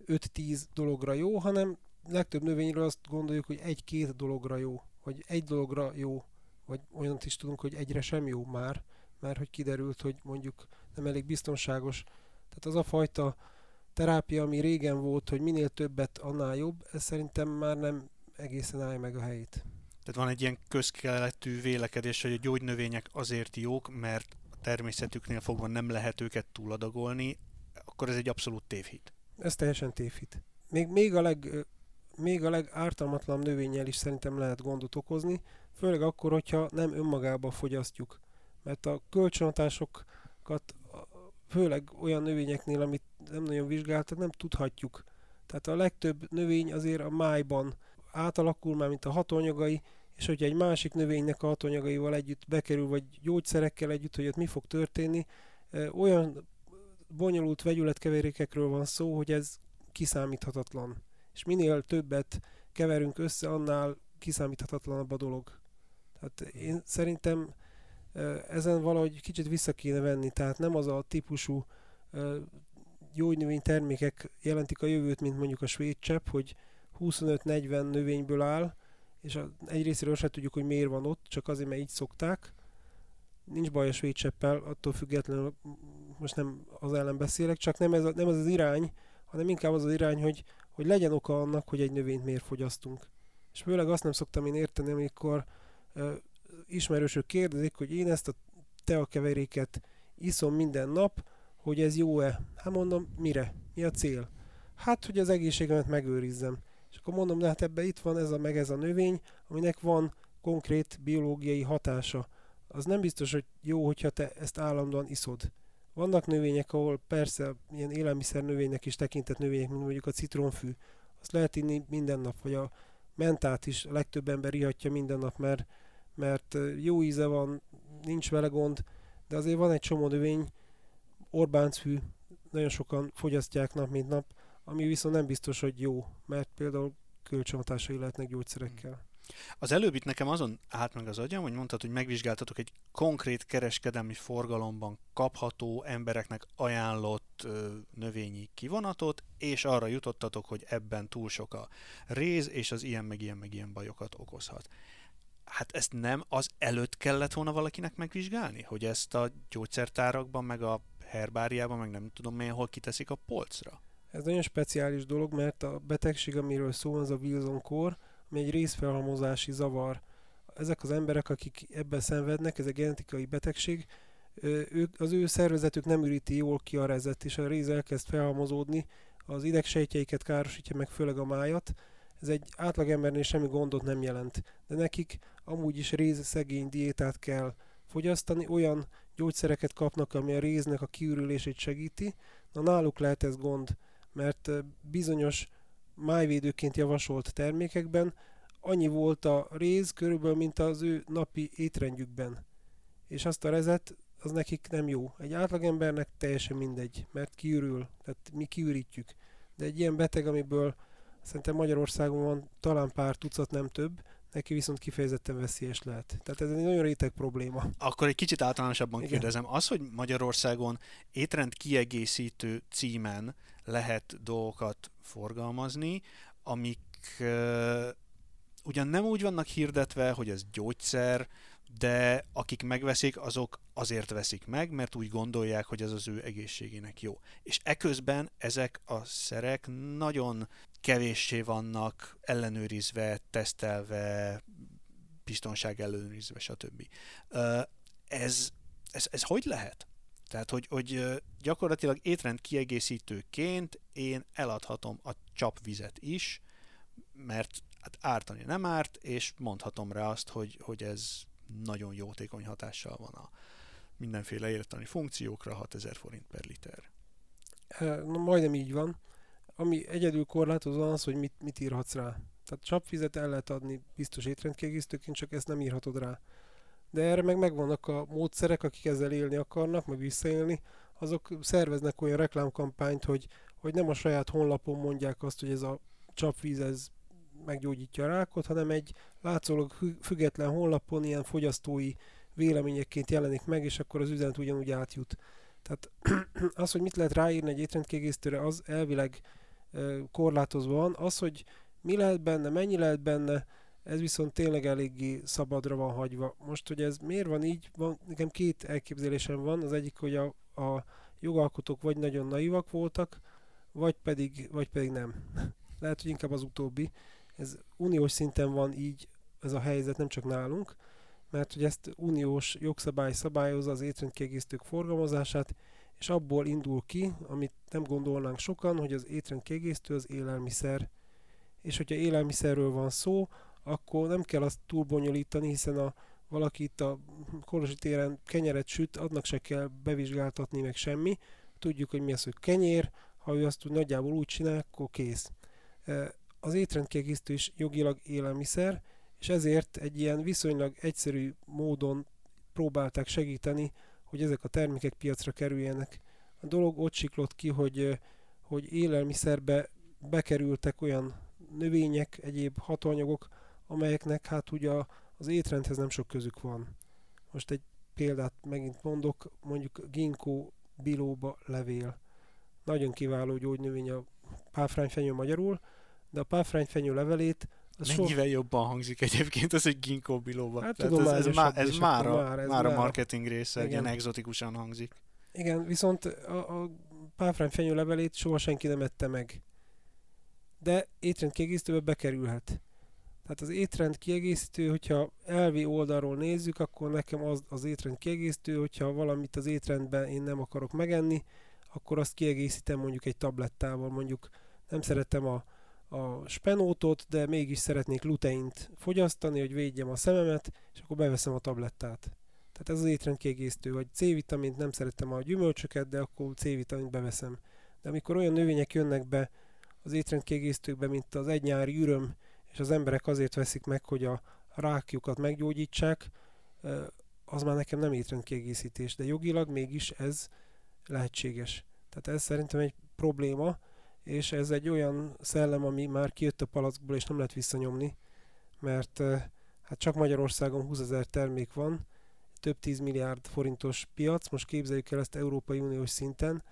5-10 dologra jó, hanem legtöbb növényről azt gondoljuk, hogy egy-két dologra jó, vagy egy dologra jó, vagy olyant is tudunk, hogy egyre sem jó már, mert hogy kiderült, hogy mondjuk nem elég biztonságos. Tehát az a fajta terápia, ami régen volt, hogy minél többet, annál jobb, ez szerintem már nem egészen állja meg a helyét. Tehát van egy ilyen közkeletű vélekedés, hogy a gyógynövények azért jók, mert a természetüknél fogva nem lehet őket túladagolni, akkor ez egy abszolút tévhit. Ez teljesen tévhit. Még, még, a leg, még a legártalmatlanabb növényel is szerintem lehet gondot okozni, főleg akkor, hogyha nem önmagába fogyasztjuk. Mert a kölcsönhatásokat főleg olyan növényeknél, amit nem nagyon vizsgáltak, nem tudhatjuk. Tehát a legtöbb növény azért a májban átalakul már, mint a hatóanyagai, és hogyha egy másik növénynek a hatóanyagaival együtt bekerül, vagy gyógyszerekkel együtt, hogy ott mi fog történni, olyan bonyolult vegyületkeverékekről van szó, hogy ez kiszámíthatatlan. És minél többet keverünk össze, annál kiszámíthatatlanabb a dolog. Tehát én szerintem ezen valahogy kicsit vissza kéne venni, tehát nem az a típusú gyógynövény termékek jelentik a jövőt, mint mondjuk a svéd csepp, hogy 25-40 növényből áll, és a, egyrésztről se tudjuk, hogy miért van ott, csak azért, mert így szokták. Nincs baj a svéd cseppel, attól függetlenül most nem az ellen beszélek, csak nem ez, a, nem ez az irány, hanem inkább az az irány, hogy, hogy legyen oka annak, hogy egy növényt miért fogyasztunk. És főleg azt nem szoktam én érteni, amikor ismerősök kérdezik, hogy én ezt a teakeveréket iszom minden nap, hogy ez jó-e. Hát mondom, mire? Mi a cél? Hát, hogy az egészségemet megőrizzem. És akkor mondom, de hát ebbe itt van ez a meg ez a növény, aminek van konkrét biológiai hatása. Az nem biztos, hogy jó, hogyha te ezt állandóan iszod. Vannak növények, ahol persze ilyen élelmiszer növénynek is tekintett növények, mint mondjuk a citronfű. Azt lehet inni minden nap, vagy a mentát is a legtöbb ember ihatja minden nap, mert, mert jó íze van, nincs vele gond, de azért van egy csomó növény, Orbánchű, nagyon sokan fogyasztják nap mint nap, ami viszont nem biztos, hogy jó, mert például kölcsönhatásai lehetnek gyógyszerekkel. Az előbb itt nekem azon állt meg az agyam, hogy mondtad, hogy megvizsgáltatok egy konkrét kereskedelmi forgalomban kapható embereknek ajánlott ö, növényi kivonatot, és arra jutottatok, hogy ebben túl sok a réz, és az ilyen meg ilyen meg ilyen bajokat okozhat. Hát ezt nem az előtt kellett volna valakinek megvizsgálni, hogy ezt a gyógyszertárakban, meg a herbáriában, meg nem tudom milyen, hol kiteszik a polcra? Ez nagyon speciális dolog, mert a betegség, amiről szó van, az a Wilson kór, ami egy részfelhalmozási zavar. Ezek az emberek, akik ebben szenvednek, ez egy genetikai betegség, ők, az ő szervezetük nem üríti jól ki a rezet, és a réz elkezd felhalmozódni, az idegsejtjeiket károsítja meg, főleg a májat. Ez egy átlagembernél semmi gondot nem jelent, de nekik amúgy is réz szegény diétát kell fogyasztani, olyan gyógyszereket kapnak, ami a réznek a kiürülését segíti. Na náluk lehet ez gond, mert bizonyos májvédőként javasolt termékekben annyi volt a réz körülbelül, mint az ő napi étrendjükben. És azt a rezet, az nekik nem jó. Egy átlagembernek teljesen mindegy, mert kiürül, tehát mi kiürítjük. De egy ilyen beteg, amiből szerintem Magyarországon van talán pár tucat, nem több, neki viszont kifejezetten veszélyes lehet. Tehát ez egy nagyon réteg probléma. Akkor egy kicsit általánosabban Igen. kérdezem. Az, hogy Magyarországon étrend kiegészítő címen lehet dolgokat forgalmazni, amik uh, ugyan nem úgy vannak hirdetve, hogy ez gyógyszer, de akik megveszik, azok azért veszik meg, mert úgy gondolják, hogy ez az ő egészségének jó. És eközben ezek a szerek nagyon kevéssé vannak ellenőrizve, tesztelve, biztonság ellenőrizve, stb. Ez, ez, ez hogy lehet? Tehát, hogy, hogy gyakorlatilag étrend kiegészítőként én eladhatom a csapvizet is, mert hát ártani nem árt, és mondhatom rá azt, hogy, hogy ez nagyon jótékony hatással van a mindenféle értani funkciókra, 6000 forint per liter. Na, majdnem így van. Ami egyedül korlátozó az, hogy mit, mit írhatsz rá. Tehát csapvizet el lehet adni biztos étrendkiegészítőként, csak ezt nem írhatod rá. De erre meg megvannak a módszerek, akik ezzel élni akarnak, meg visszaélni, azok szerveznek olyan reklámkampányt, hogy, hogy nem a saját honlapon mondják azt, hogy ez a csapvíz ez meggyógyítja a rákot, hanem egy látszólag független honlapon ilyen fogyasztói véleményekként jelenik meg, és akkor az üzenet ugyanúgy átjut. Tehát az, hogy mit lehet ráírni egy étrendkiegészítőre, az elvileg korlátozva van. Az, hogy mi lehet benne, mennyi lehet benne, ez viszont tényleg eléggé szabadra van hagyva. Most, hogy ez miért van így, van, nekem két elképzelésem van. Az egyik, hogy a, a jogalkotók vagy nagyon naivak voltak, vagy pedig, vagy pedig nem. Lehet, hogy inkább az utóbbi. Ez uniós szinten van így ez a helyzet, nem csak nálunk, mert hogy ezt uniós jogszabály szabályozza az étrendkiegészítők forgalmazását, és abból indul ki, amit nem gondolnánk sokan, hogy az étrendkiegészítő az élelmiszer. És hogyha élelmiszerről van szó, akkor nem kell azt túl bonyolítani, hiszen a valaki itt a Kolosi téren kenyeret süt, annak se kell bevizsgáltatni meg semmi. Tudjuk, hogy mi az, hogy kenyér, ha ő azt úgy nagyjából úgy csinál, akkor kész. Az étrendkiegészítő is jogilag élelmiszer, és ezért egy ilyen viszonylag egyszerű módon próbálták segíteni, hogy ezek a termékek piacra kerüljenek. A dolog ott siklott ki, hogy, hogy élelmiszerbe bekerültek olyan növények, egyéb hatóanyagok, amelyeknek hát ugye az étrendhez nem sok közük van. Most egy példát megint mondok, mondjuk ginkgo biloba levél. Nagyon kiváló gyógynövény a páfrányfenyő magyarul, de a páfrányfenyő levelét az so- Mennyivel jobban hangzik egyébként az, hogy ginkgo biloba. Hát Tehát ez, ez, má, ez már, a, már, ez már a marketing része, Igen. ilyen exotikusan hangzik. Igen, viszont a, a páfrányfenyő levelét soha senki nem ette meg. De étrend kiegészítőbe bekerülhet. Tehát az étrend kiegészítő, hogyha elvi oldalról nézzük, akkor nekem az az étrend kiegészítő, hogyha valamit az étrendben én nem akarok megenni, akkor azt kiegészítem mondjuk egy tablettával, mondjuk nem szeretem a, a spenótot, de mégis szeretnék luteint fogyasztani, hogy védjem a szememet, és akkor beveszem a tablettát. Tehát ez az étrendkiegészítő, vagy C-vitamint nem szeretem a gyümölcsöket, de akkor C-vitamint beveszem. De amikor olyan növények jönnek be az étrendkiegészítőkbe, mint az egynyári üröm, és az emberek azért veszik meg, hogy a rákjukat meggyógyítsák, az már nekem nem étrendkiegészítés, de jogilag mégis ez lehetséges. Tehát ez szerintem egy probléma, és ez egy olyan szellem, ami már kijött a palackból, és nem lehet visszanyomni, mert hát csak Magyarországon 20 ezer termék van, több 10 milliárd forintos piac, most képzeljük el ezt Európai Uniós szinten,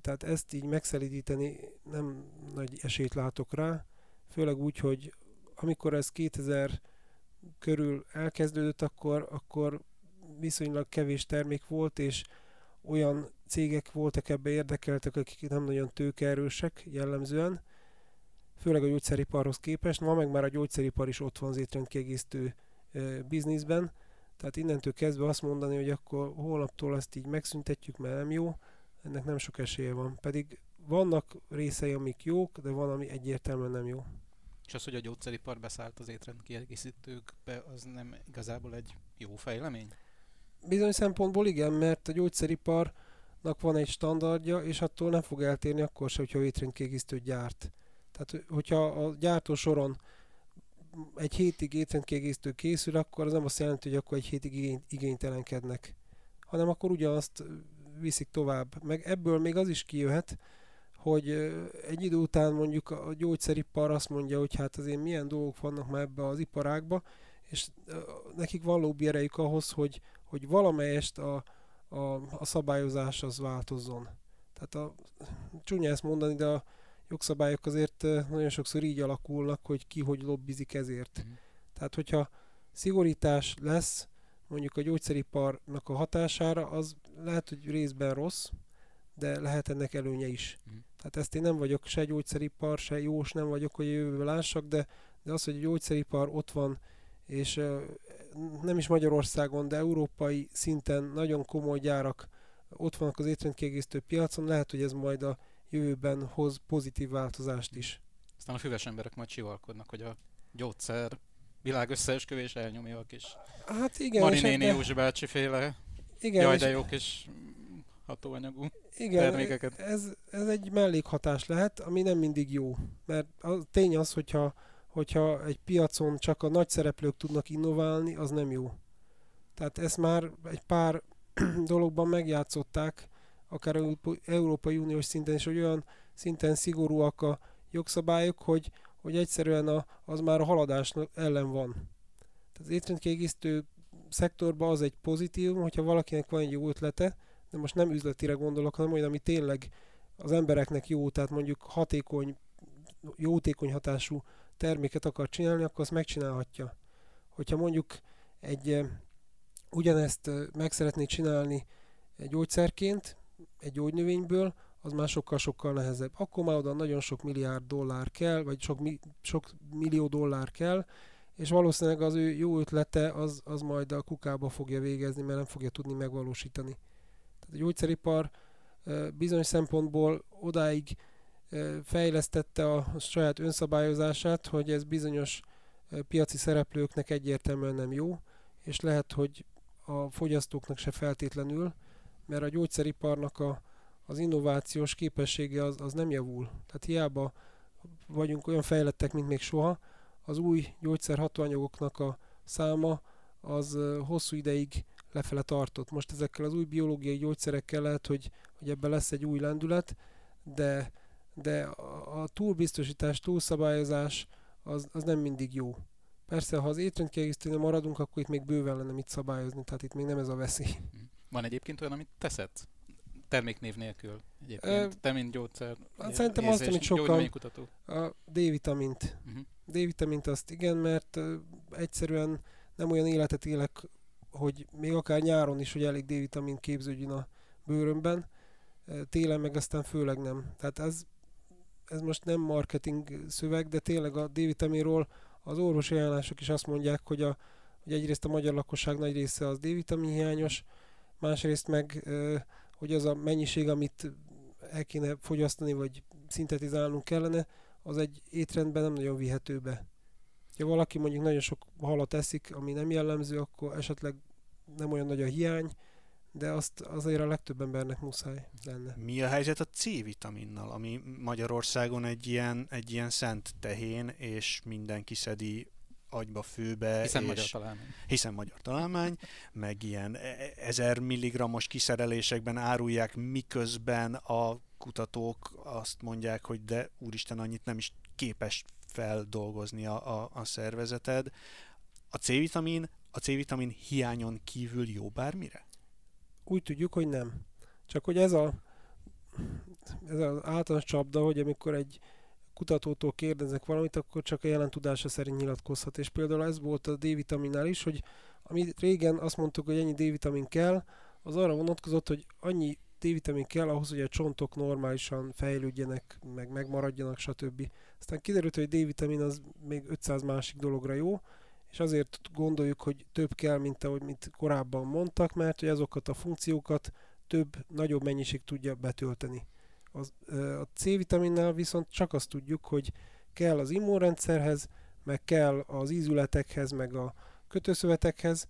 tehát ezt így megszelidíteni nem nagy esélyt látok rá, főleg úgy, hogy amikor ez 2000 körül elkezdődött, akkor, akkor viszonylag kevés termék volt, és olyan cégek voltak ebbe érdekeltek, akik nem nagyon tőkeerősek jellemzően, főleg a gyógyszeriparhoz képest. Ma meg már a gyógyszeripar is ott van az étrendkiegészítő bizniszben, tehát innentől kezdve azt mondani, hogy akkor holnaptól ezt így megszüntetjük, mert nem jó, ennek nem sok esélye van. Pedig vannak részei, amik jók, de van, ami egyértelműen nem jó. És az, hogy a gyógyszeripar beszállt az étrend kiegészítőkbe, az nem igazából egy jó fejlemény? Bizonyos szempontból igen, mert a gyógyszeriparnak van egy standardja, és attól nem fog eltérni akkor se, hogyha étrendkiegészítőt gyárt. Tehát, hogyha a gyártó soron egy hétig étrendkiegészítő készül, akkor az nem azt jelenti, hogy akkor egy hétig igény, igénytelenkednek, hanem akkor ugyanazt viszik tovább. Meg ebből még az is kijöhet, hogy egy idő után mondjuk a gyógyszeripar azt mondja, hogy hát azért milyen dolgok vannak már ebbe az iparágba, és nekik van lobby erejük ahhoz, hogy, hogy valamelyest a, a, a szabályozás az változzon. Tehát a, csúnya ezt mondani, de a jogszabályok azért nagyon sokszor így alakulnak, hogy ki hogy lobbizik ezért. Mm. Tehát, hogyha szigorítás lesz mondjuk a gyógyszeriparnak a hatására, az lehet, hogy részben rossz, de lehet ennek előnye is. Mm. Tehát ezt én nem vagyok se gyógyszeripar, se jós nem vagyok, hogy jövőbe lássak, de, de az, hogy a gyógyszeripar ott van, és nem is Magyarországon, de európai szinten nagyon komoly gyárak ott vannak az étrendkiegészítő piacon, lehet, hogy ez majd a jövőben hoz pozitív változást is. Aztán a füves emberek majd csivalkodnak, hogy a gyógyszer világ összeesküvés elnyomja a kis hát igen, Marinéni Józsi bácsi féle igen, jaj, de jó kis hatóanyagú igen, termékeket. Ez, ez egy mellékhatás lehet, ami nem mindig jó. Mert a tény az, hogyha, hogyha egy piacon csak a nagy szereplők tudnak innoválni, az nem jó. Tehát ezt már egy pár dologban megjátszották, akár Európai Uniós szinten is, hogy olyan szinten szigorúak a jogszabályok, hogy, hogy egyszerűen a, az már a haladás ellen van. Tehát az étrendkiegészítő szektorban az egy pozitívum, hogyha valakinek van egy jó ötlete, de most nem üzletire gondolok, hanem olyan, ami tényleg az embereknek jó, tehát mondjuk hatékony, jótékony hatású terméket akar csinálni, akkor azt megcsinálhatja. Hogyha mondjuk egy ugyanezt meg szeretné csinálni egy gyógyszerként, egy gyógynövényből, az már sokkal-sokkal nehezebb. Akkor már oda nagyon sok milliárd dollár kell, vagy sok, mi, sok millió dollár kell, és valószínűleg az ő jó ötlete az, az majd a kukába fogja végezni, mert nem fogja tudni megvalósítani. Tehát a gyógyszeripar bizonyos szempontból odáig fejlesztette a saját önszabályozását, hogy ez bizonyos piaci szereplőknek egyértelműen nem jó, és lehet, hogy a fogyasztóknak se feltétlenül, mert a gyógyszeriparnak a, az innovációs képessége az, az nem javul. Tehát hiába vagyunk olyan fejlettek, mint még soha, az új gyógyszerhatóanyagoknak a száma az hosszú ideig lefele tartott. Most ezekkel az új biológiai gyógyszerekkel lehet, hogy, hogy ebben lesz egy új lendület, de, de a túlbiztosítás, túlszabályozás az, az nem mindig jó. Persze, ha az étrendkiegészítőnél maradunk, akkor itt még bőven lenne mit szabályozni, tehát itt még nem ez a veszély. Van egyébként olyan, amit teszed? Terméknév nélkül egyébként. Te, mint gyógyszer. Hát szerintem azt, amit sokan... A D-vitamint. Uh-huh. D-vitamint azt igen, mert uh, egyszerűen nem olyan életet élek, hogy még akár nyáron is, hogy elég D-vitamin képződjön a bőrömben, télen meg aztán főleg nem. Tehát ez, ez most nem marketing szöveg, de tényleg a D-vitaminról az orvosi ajánlások is azt mondják, hogy, a, hogy egyrészt a magyar lakosság nagy része az D-vitamin hiányos, másrészt meg, hogy az a mennyiség, amit el kéne fogyasztani, vagy szintetizálnunk kellene, az egy étrendben nem nagyon vihető be. Ha valaki mondjuk nagyon sok halat eszik, ami nem jellemző, akkor esetleg nem olyan nagy a hiány, de azt azért a legtöbb embernek muszáj lenne. Mi a helyzet a C-vitaminnal, ami Magyarországon egy ilyen, egy ilyen szent tehén, és mindenki szedi agyba, főbe. Hiszen és, magyar találmány. Hiszen magyar találmány, meg ilyen e- e- ezer milligrammos kiszerelésekben árulják, miközben a kutatók azt mondják, hogy de úristen, annyit nem is képes feldolgozni a, a, a szervezeted. A C-vitamin, a C-vitamin hiányon kívül jó bármire? Úgy tudjuk, hogy nem. Csak hogy ez a ez az általános csapda, hogy amikor egy kutatótól kérdezek valamit, akkor csak a jelen tudása szerint nyilatkozhat. És például ez volt a D-vitaminnál is, hogy amit régen azt mondtuk, hogy ennyi D-vitamin kell, az arra vonatkozott, hogy annyi D-vitamin kell ahhoz, hogy a csontok normálisan fejlődjenek, meg megmaradjanak, stb. Aztán kiderült, hogy D-vitamin az még 500 másik dologra jó, és azért gondoljuk, hogy több kell, mint ahogy mint korábban mondtak, mert hogy azokat a funkciókat több, nagyobb mennyiség tudja betölteni. Az, a C-vitaminnál viszont csak azt tudjuk, hogy kell az immunrendszerhez, meg kell az ízületekhez, meg a kötőszövetekhez,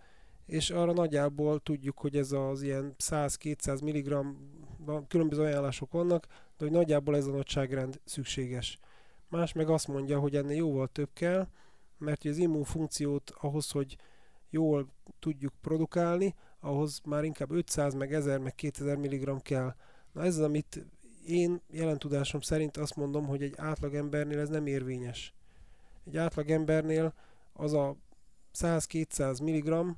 és arra nagyjából tudjuk, hogy ez az ilyen 100-200 mg, különböző ajánlások vannak, de hogy nagyjából ez a nagyságrend szükséges. Más meg azt mondja, hogy ennél jóval több kell, mert az immunfunkciót ahhoz, hogy jól tudjuk produkálni, ahhoz már inkább 500, meg 1000, meg 2000 mg kell. Na ez az, amit én jelen tudásom szerint azt mondom, hogy egy átlagembernél ez nem érvényes. Egy átlagembernél az a 100-200 mg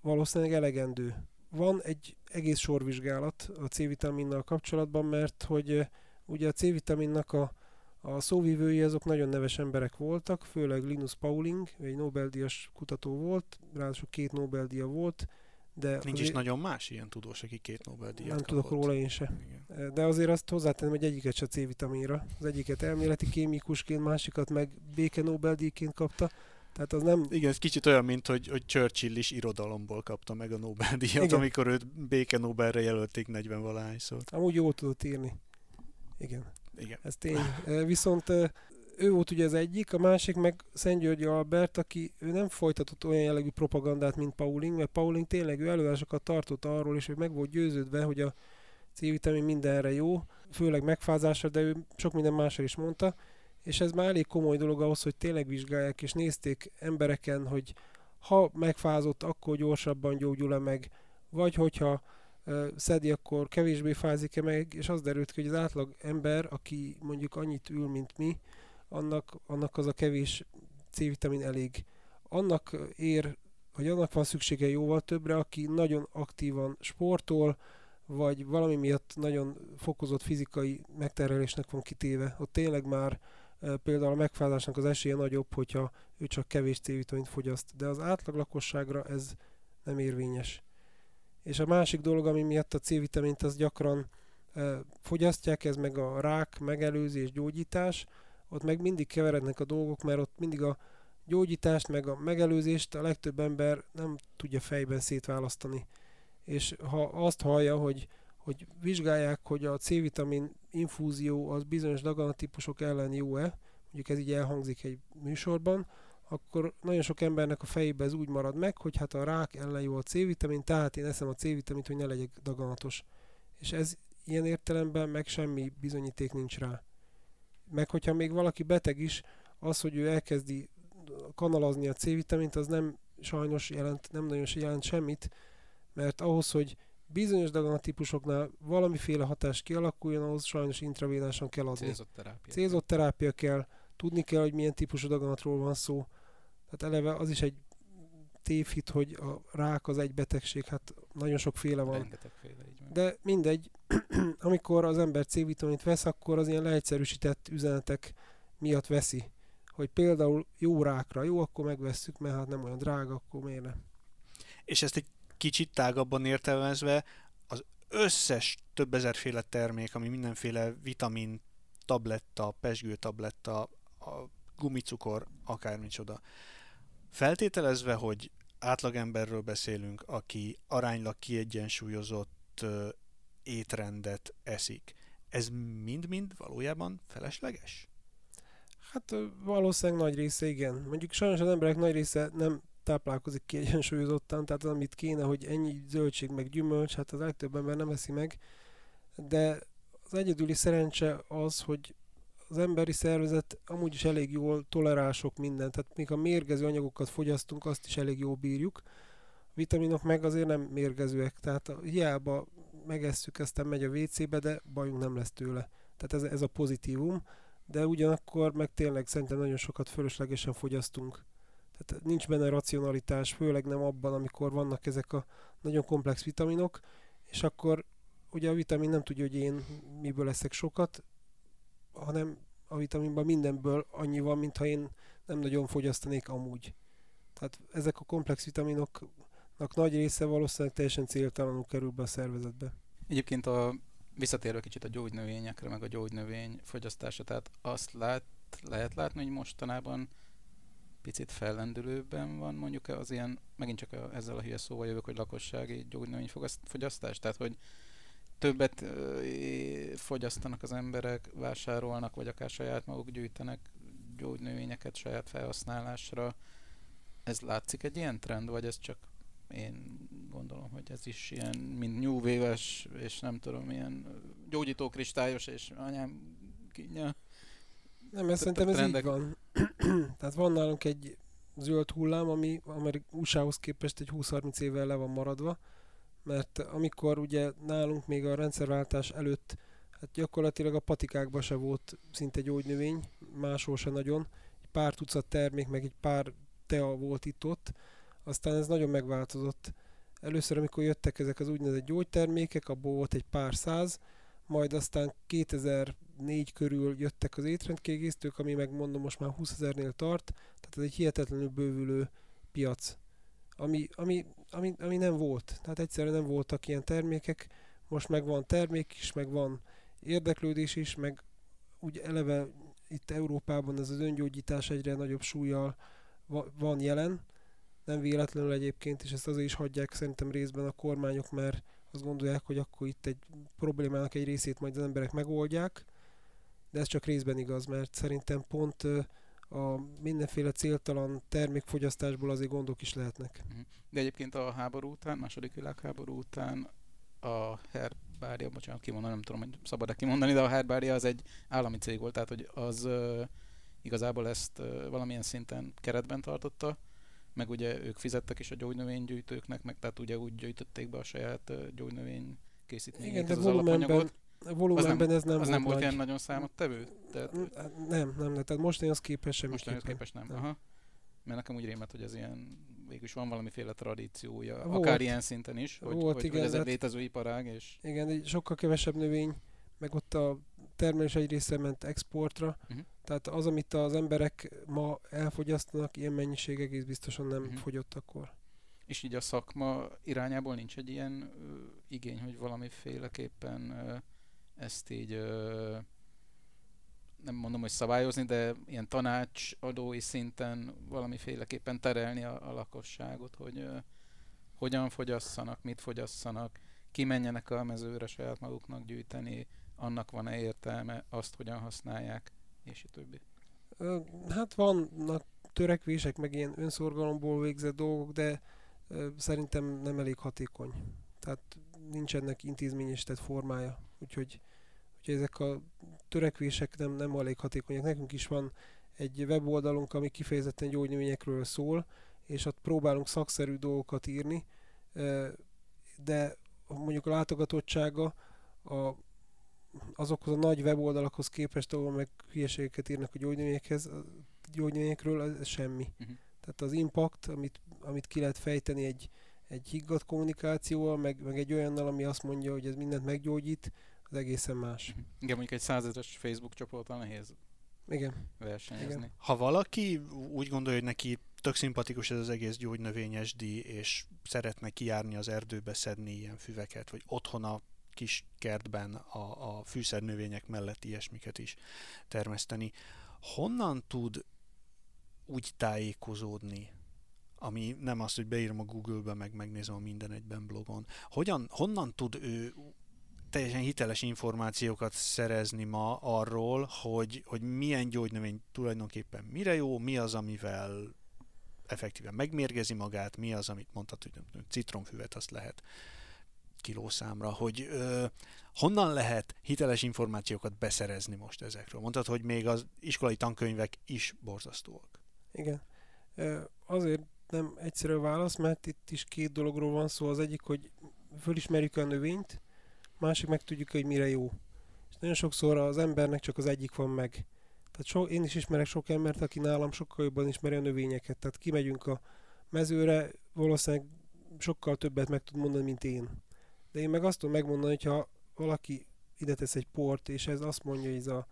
valószínűleg elegendő. Van egy egész sorvizsgálat a C-vitaminnal kapcsolatban, mert hogy ugye a C-vitaminnak a, a szóvivői azok nagyon neves emberek voltak, főleg Linus Pauling, egy Nobel-díjas kutató volt, ráadásul két Nobel-díja volt, de Nincs azért, is nagyon más ilyen tudós, aki két Nobel-díjat nem kapott. tudok róla én se. Igen. De azért azt hozzátenném, hogy egyiket se C-vitaminra. Az egyiket elméleti kémikusként, másikat meg béke Nobel-díjként kapta. Tehát az nem... Igen, ez kicsit olyan, mint hogy, hogy Churchill is irodalomból kapta meg a Nobel-díjat, Igen. amikor őt béke Nobelre jelölték 40 valahányszor. Amúgy jól tudott írni. Igen, Igen. ez tény. Viszont ő volt ugye az egyik, a másik meg Szent Györgyi Albert, aki ő nem folytatott olyan jellegű propagandát, mint Pauling, mert Pauling tényleg ő előadásokat tartott arról, és ő meg volt győződve, hogy a C-vitamin mindenre jó, főleg megfázásra, de ő sok minden másra is mondta, és ez már elég komoly dolog ahhoz, hogy tényleg vizsgálják, és nézték embereken, hogy ha megfázott, akkor gyorsabban gyógyul-e meg, vagy hogyha szedi, akkor kevésbé fázik-e meg, és az derült ki, hogy az átlag ember, aki mondjuk annyit ül, mint mi, annak, annak az a kevés C-vitamin elég. Annak ér, hogy annak van szüksége jóval többre, aki nagyon aktívan sportol, vagy valami miatt nagyon fokozott fizikai megterhelésnek van kitéve. Ott tényleg már például a megfázásnak az esélye nagyobb, hogyha ő csak kevés C-vitamint fogyaszt. De az átlag lakosságra ez nem érvényes. És a másik dolog, ami miatt a C-vitamint az gyakran fogyasztják, ez meg a rák megelőzés, gyógyítás, ott meg mindig keverednek a dolgok, mert ott mindig a gyógyítást, meg a megelőzést a legtöbb ember nem tudja fejben szétválasztani. És ha azt hallja, hogy, hogy vizsgálják, hogy a C-vitamin infúzió az bizonyos daganatípusok ellen jó-e, mondjuk ez így elhangzik egy műsorban, akkor nagyon sok embernek a fejében ez úgy marad meg, hogy hát a rák ellen jó a C-vitamin, tehát én eszem a C-vitamint, hogy ne legyek daganatos. És ez ilyen értelemben meg semmi bizonyíték nincs rá. Meg hogyha még valaki beteg is, az, hogy ő elkezdi kanalazni a C-vitamint, az nem sajnos jelent, nem nagyon jelent semmit, mert ahhoz, hogy bizonyos daganatípusoknál valamiféle hatás kialakuljon, ahhoz sajnos intravénásan kell adni. Célzott terápia. Célzott terápia kell, tudni kell, hogy milyen típusú daganatról van szó. Tehát eleve az is egy tévhit, hogy a rák az egy betegség, hát nagyon sokféle van. Rengetegféle, így van. De mindegy, amikor az ember C-vitamint vesz, akkor az ilyen leegyszerűsített üzenetek miatt veszi. Hogy például jó rákra, jó, akkor megvesszük, mert hát nem olyan drága, akkor miért ne? És ezt egy kicsit tágabban értelmezve, az összes több ezerféle termék, ami mindenféle vitamin, tabletta, pesgő tabletta, a gumicukor, akármicsoda. Feltételezve, hogy átlagemberről beszélünk, aki aránylag kiegyensúlyozott étrendet eszik, ez mind-mind valójában felesleges? Hát valószínűleg nagy része igen. Mondjuk sajnos az emberek nagy része nem táplálkozik kiegyensúlyozottan, tehát az, amit kéne, hogy ennyi zöldség meg gyümölcs, hát az legtöbb ember nem eszi meg. De az egyedüli szerencse az, hogy az emberi szervezet amúgy is elég jól tolerál sok mindent, tehát még a mérgező anyagokat fogyasztunk, azt is elég jól bírjuk. A vitaminok meg azért nem mérgezőek, tehát a, hiába megesszük, aztán megy a WC-be, de bajunk nem lesz tőle. Tehát ez, ez a pozitívum, de ugyanakkor meg tényleg szerintem nagyon sokat fölöslegesen fogyasztunk. Tehát nincs benne racionalitás, főleg nem abban, amikor vannak ezek a nagyon komplex vitaminok, és akkor ugye a vitamin nem tudja, hogy én miből leszek sokat, hanem a vitaminban mindenből annyi van, mintha én nem nagyon fogyasztanék amúgy. Tehát ezek a komplex vitaminoknak nagy része valószínűleg teljesen céltalanul kerül be a szervezetbe. Egyébként a, visszatérve kicsit a gyógynövényekre, meg a gyógynövény fogyasztása, tehát azt lát, lehet látni, hogy mostanában picit fellendülőben van mondjuk az ilyen, megint csak a, ezzel a hülye szóval jövök, hogy lakossági gyógynövényfogyasztás, tehát hogy többet fogyasztanak az emberek, vásárolnak, vagy akár saját maguk gyűjtenek gyógynövényeket saját felhasználásra. Ez látszik egy ilyen trend, vagy ez csak én gondolom, hogy ez is ilyen, mint Wave-es, és nem tudom, ilyen gyógyítókristályos, és anyám kínja. Nem, ez szerintem ez így van. Tehát van nálunk egy zöld hullám, ami USA-hoz képest egy 20-30 évvel le van maradva, mert amikor ugye nálunk még a rendszerváltás előtt Hát gyakorlatilag a patikákban se volt szinte gyógynövény, máshol se nagyon. Egy pár tucat termék, meg egy pár tea volt itt-ott. Aztán ez nagyon megváltozott. Először, amikor jöttek ezek az úgynevezett gyógytermékek, abból volt egy pár száz, majd aztán 2004 körül jöttek az étrendkiegészítők, ami megmondom most már 20 ezernél tart, tehát ez egy hihetetlenül bővülő piac, ami, ami, ami, ami nem volt. Tehát egyszerűen nem voltak ilyen termékek, most meg van termék is, meg van érdeklődés is, meg úgy eleve itt Európában ez az öngyógyítás egyre nagyobb súlyjal van jelen, nem véletlenül egyébként, és ezt azért is hagyják szerintem részben a kormányok, mert azt gondolják, hogy akkor itt egy problémának egy részét majd az emberek megoldják, de ez csak részben igaz, mert szerintem pont a mindenféle céltalan termékfogyasztásból azért gondok is lehetnek. Mhm. De egyébként a háború után, második világháború után a Herbária, bocsánat, kimondani, nem tudom, hogy szabad-e kimondani, de a Herbária az egy állami cég volt, tehát hogy az uh, igazából ezt uh, valamilyen szinten keretben tartotta, meg ugye ők fizettek is a gyógynövénygyűjtőknek, meg tehát ugye úgy gyűjtötték be a saját uh, gyógynövény készítményét, Igen, de az alapanyagot. Volumenben az nem, ez nem az volt nem volt nagy. ilyen nagyon számottevő? Tehát, nem, nem, nem, tehát most az képes semmi. Most képes nem. nem. Aha. Mert nekem úgy rémett, hogy ez ilyen végülis van valamiféle tradíciója, volt, akár ilyen szinten is, hogy, volt, hogy, igen, hogy ez egy hát- létező iparág, és... Igen, egy sokkal kevesebb növény, meg ott a termelés egy része ment exportra, Uh-huh. tehát az, amit az emberek ma elfogyasztanak, ilyen mennyiség egész biztosan nem Mhm. fogyott akkor. És így a szakma irányából nincs egy ilyen ö, igény, hogy valamiféleképpen ö, ezt így ö, nem mondom, hogy szabályozni, de ilyen tanácsadói szinten valamiféleképpen terelni a, a lakosságot, hogy ö, hogyan fogyasszanak, mit fogyasszanak, kimenjenek a mezőre saját maguknak gyűjteni, annak van-e értelme, azt hogyan használják, és így többi. Hát vannak törekvések, meg ilyen önszorgalomból végzett dolgok, de szerintem nem elég hatékony. Tehát nincs ennek intézményesített formája. Úgyhogy, úgyhogy ezek a törekvések nem, nem elég hatékonyak. Nekünk is van egy weboldalunk, ami kifejezetten gyógynövényekről szól, és ott próbálunk szakszerű dolgokat írni, de mondjuk a látogatottsága a, azokhoz a nagy weboldalakhoz képest, ahol meg hülyeségeket írnak a gyógynövényekhez, gyógynövényekről, ez semmi. Uh-huh. Tehát az impact, amit, amit ki lehet fejteni egy, egy higgadt kommunikációval, meg, meg egy olyannal, ami azt mondja, hogy ez mindent meggyógyít, az egészen más. Igen, mondjuk egy százezres Facebook csoporttal nehéz Igen. versenyezni. Igen. Ha valaki úgy gondolja, hogy neki tök szimpatikus ez az egész gyógynövényes díj, és szeretne kijárni az erdőbe szedni ilyen füveket, vagy otthon a kis kertben a, a fűszernövények mellett ilyesmiket is termeszteni, honnan tud úgy tájékozódni, ami nem az, hogy beírom a Google-be, meg megnézem a minden egyben blogon. Hogyan, honnan tud ő teljesen hiteles információkat szerezni ma arról, hogy, hogy milyen gyógynövény tulajdonképpen mire jó, mi az, amivel effektíven megmérgezi magát, mi az, amit mondtad, hogy citromfüvet azt lehet kilószámra, hogy ö, honnan lehet hiteles információkat beszerezni most ezekről? Mondtad, hogy még az iskolai tankönyvek is borzasztóak. Igen. Azért nem egyszerű válasz, mert itt is két dologról van szó. Az egyik, hogy fölismerjük a növényt, másik meg tudjuk, hogy mire jó. És nagyon sokszor az embernek csak az egyik van meg. Tehát so, én is ismerek sok embert, aki nálam sokkal jobban ismeri a növényeket. Tehát kimegyünk a mezőre, valószínűleg sokkal többet meg tud mondani, mint én. De én meg azt tudom megmondani, hogyha valaki ide tesz egy port, és ez azt mondja, hogy ez a,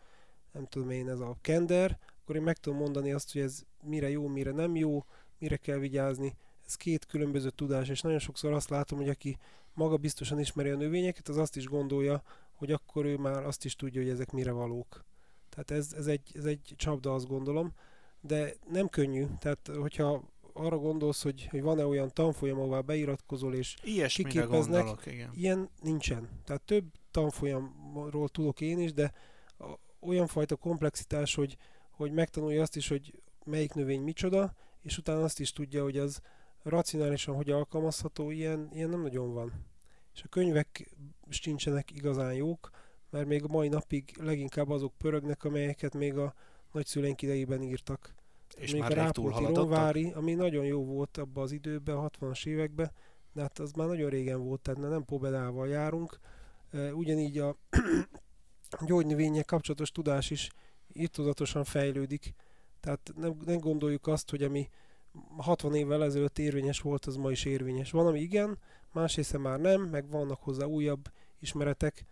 nem tudom én, ez a kender, akkor én meg tudom mondani azt, hogy ez mire jó, mire nem jó, mire kell vigyázni. Ez két különböző tudás, és nagyon sokszor azt látom, hogy aki maga biztosan ismeri a növényeket, az azt is gondolja, hogy akkor ő már azt is tudja, hogy ezek mire valók. Tehát ez, ez, egy, ez egy csapda, azt gondolom, de nem könnyű. Tehát, hogyha arra gondolsz, hogy, hogy van-e olyan tanfolyam, ahová beiratkozol, és Ilyesmire Kiképeznek. gondolok, igen. Ilyen nincsen. Tehát több tanfolyamról tudok én is, de olyan fajta komplexitás, hogy, hogy megtanulja azt is, hogy melyik növény micsoda, és utána azt is tudja, hogy az racionálisan hogy alkalmazható, ilyen, ilyen nem nagyon van. És a könyvek sincsenek igazán jók, mert még a mai napig leginkább azok pörögnek, amelyeket még a nagyszüleink idejében írtak. És még már a túlhaladottak. Ronvári, ami nagyon jó volt abban az időben, a 60-as években, de hát az már nagyon régen volt, tehát nem pobedával járunk. Ugyanígy a gyógynövények kapcsolatos tudás is irtózatosan fejlődik. Tehát nem, nem gondoljuk azt, hogy ami 60 évvel ezelőtt érvényes volt, az ma is érvényes. Van, ami igen, más része már nem, meg vannak hozzá újabb ismeretek,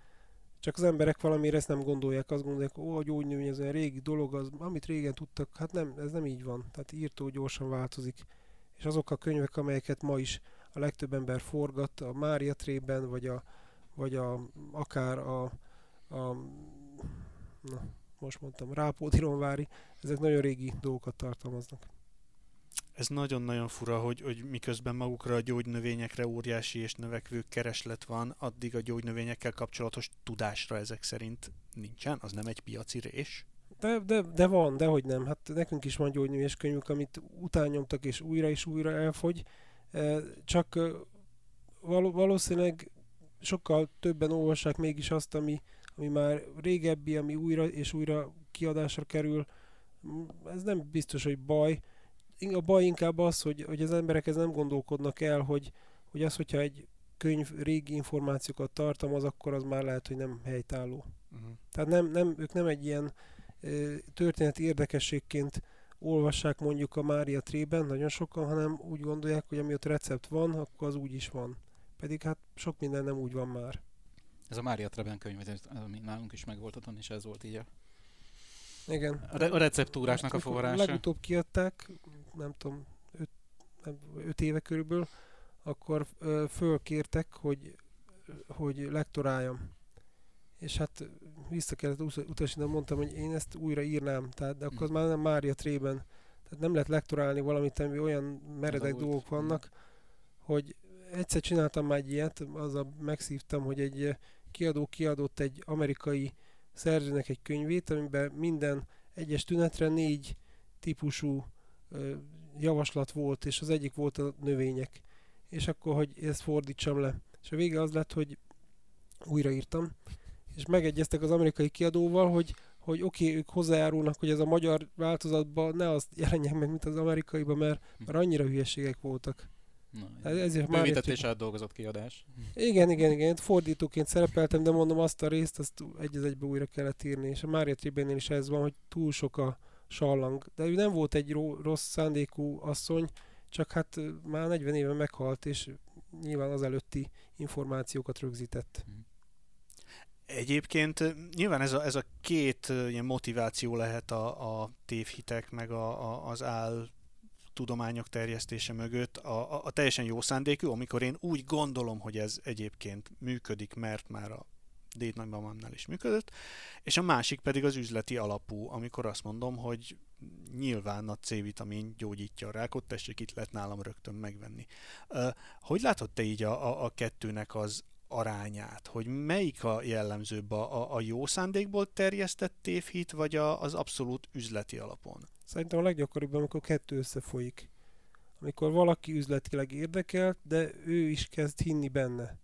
csak az emberek valamire ezt nem gondolják, azt gondolják, ó, a gyógynövény ez egy régi dolog, az, amit régen tudtak, hát nem, ez nem így van. Tehát írtó gyorsan változik. És azok a könyvek, amelyeket ma is a legtöbb ember forgat, a Mária Trében, vagy, a, vagy a, akár a, a na, most mondtam, Rápódironvári, ezek nagyon régi dolgokat tartalmaznak. Ez nagyon-nagyon fura, hogy, hogy miközben magukra a gyógynövényekre óriási és növekvő kereslet van, addig a gyógynövényekkel kapcsolatos tudásra ezek szerint nincsen? Az nem egy piaci rés? De, de, de van, de hogy nem. Hát nekünk is van gyógynövés könyvük, amit utánnyomtak és újra és újra elfogy. Csak valószínűleg sokkal többen olvassák mégis azt, ami, ami már régebbi, ami újra és újra kiadásra kerül. Ez nem biztos, hogy baj, a baj inkább az, hogy, hogy az emberek ez nem gondolkodnak el, hogy, hogy az, hogyha egy könyv régi információkat tartalmaz, akkor az már lehet, hogy nem helytálló. Uh-huh. Tehát nem, nem, ők nem egy ilyen ö, történeti érdekességként olvassák mondjuk a Mária Trében nagyon sokan, hanem úgy gondolják, hogy ami ott recept van, akkor az úgy is van. Pedig hát sok minden nem úgy van már. Ez a Mária Treben könyv, ami nálunk is megvolt otthon, és ez volt így a igen. A, re- a receptúrásnak a forrása. Legutóbb kiadták, nem tudom, öt, nem, öt éve körülbelül, akkor ö, fölkértek, hogy, hogy lektoráljam. És hát vissza kellett utasítani, mondtam, hogy én ezt újra írnám, tehát de akkor az már nem Mária Trében. Tehát nem lehet lektorálni valamit, ami olyan meredek dolgok vannak, hogy egyszer csináltam már egy ilyet, azzal megszívtam, hogy egy kiadó kiadott egy amerikai szerzőnek egy könyvét, amiben minden egyes tünetre négy típusú javaslat volt, és az egyik volt a növények. És akkor, hogy ezt fordítsam le. És a vége az lett, hogy újraírtam, és megegyeztek az amerikai kiadóval, hogy hogy oké, okay, ők hozzájárulnak, hogy ez a magyar változatban ne azt jelenjen meg, mint az amerikaiban, mert, mert annyira hülyeségek voltak. Na, ezért már és átdolgozott kiadás. Igen, igen, igen. Fordítóként szerepeltem, de mondom azt a részt, azt egy az egybe újra kellett írni. És a Mária Tribennél is ez van, hogy túl sok a sallang. De ő nem volt egy rossz szándékú asszony, csak hát már 40 éve meghalt, és nyilván az előtti információkat rögzített. Hmm. Egyébként nyilván ez a, ez a két ilyen motiváció lehet a, a tévhitek, meg a, a, az áll tudományok terjesztése mögött a, a, a teljesen jó szándékű, amikor én úgy gondolom, hogy ez egyébként működik, mert már a déd nagymamámnál is működött, és a másik pedig az üzleti alapú, amikor azt mondom, hogy nyilván a C-vitamin gyógyítja a rákot, tessék, itt lehet nálam rögtön megvenni. Hogy látod te így a, a, a kettőnek az arányát, hogy melyik a jellemzőbb, a, a jó szándékból terjesztett tévhit, vagy a, az abszolút üzleti alapon? Szerintem a leggyakoribb, amikor kettő összefolyik. Amikor valaki üzletileg érdekelt, de ő is kezd hinni benne.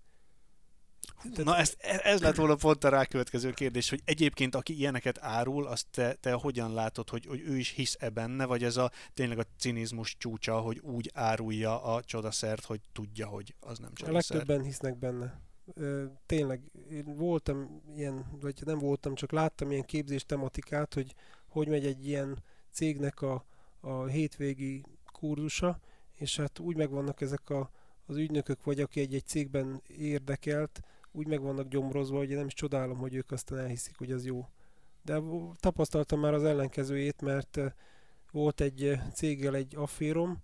Na ez, ez lett volna pont a rákövetkező kérdés, hogy egyébként aki ilyeneket árul, azt te, te hogyan látod, hogy, hogy ő is hisz-e benne, vagy ez a tényleg a cinizmus csúcsa, hogy úgy árulja a csodaszert, hogy tudja, hogy az nem csodaszer. A legtöbben hisznek benne. Ö, tényleg, én voltam ilyen, vagy nem voltam, csak láttam ilyen képzés tematikát, hogy hogy megy egy ilyen cégnek a, a hétvégi kurzusa, és hát úgy megvannak ezek a, az ügynökök, vagy aki egy-egy cégben érdekelt, úgy meg vannak gyomrozva, hogy én nem is csodálom, hogy ők aztán elhiszik, hogy az jó. De tapasztaltam már az ellenkezőjét, mert volt egy céggel egy afférom,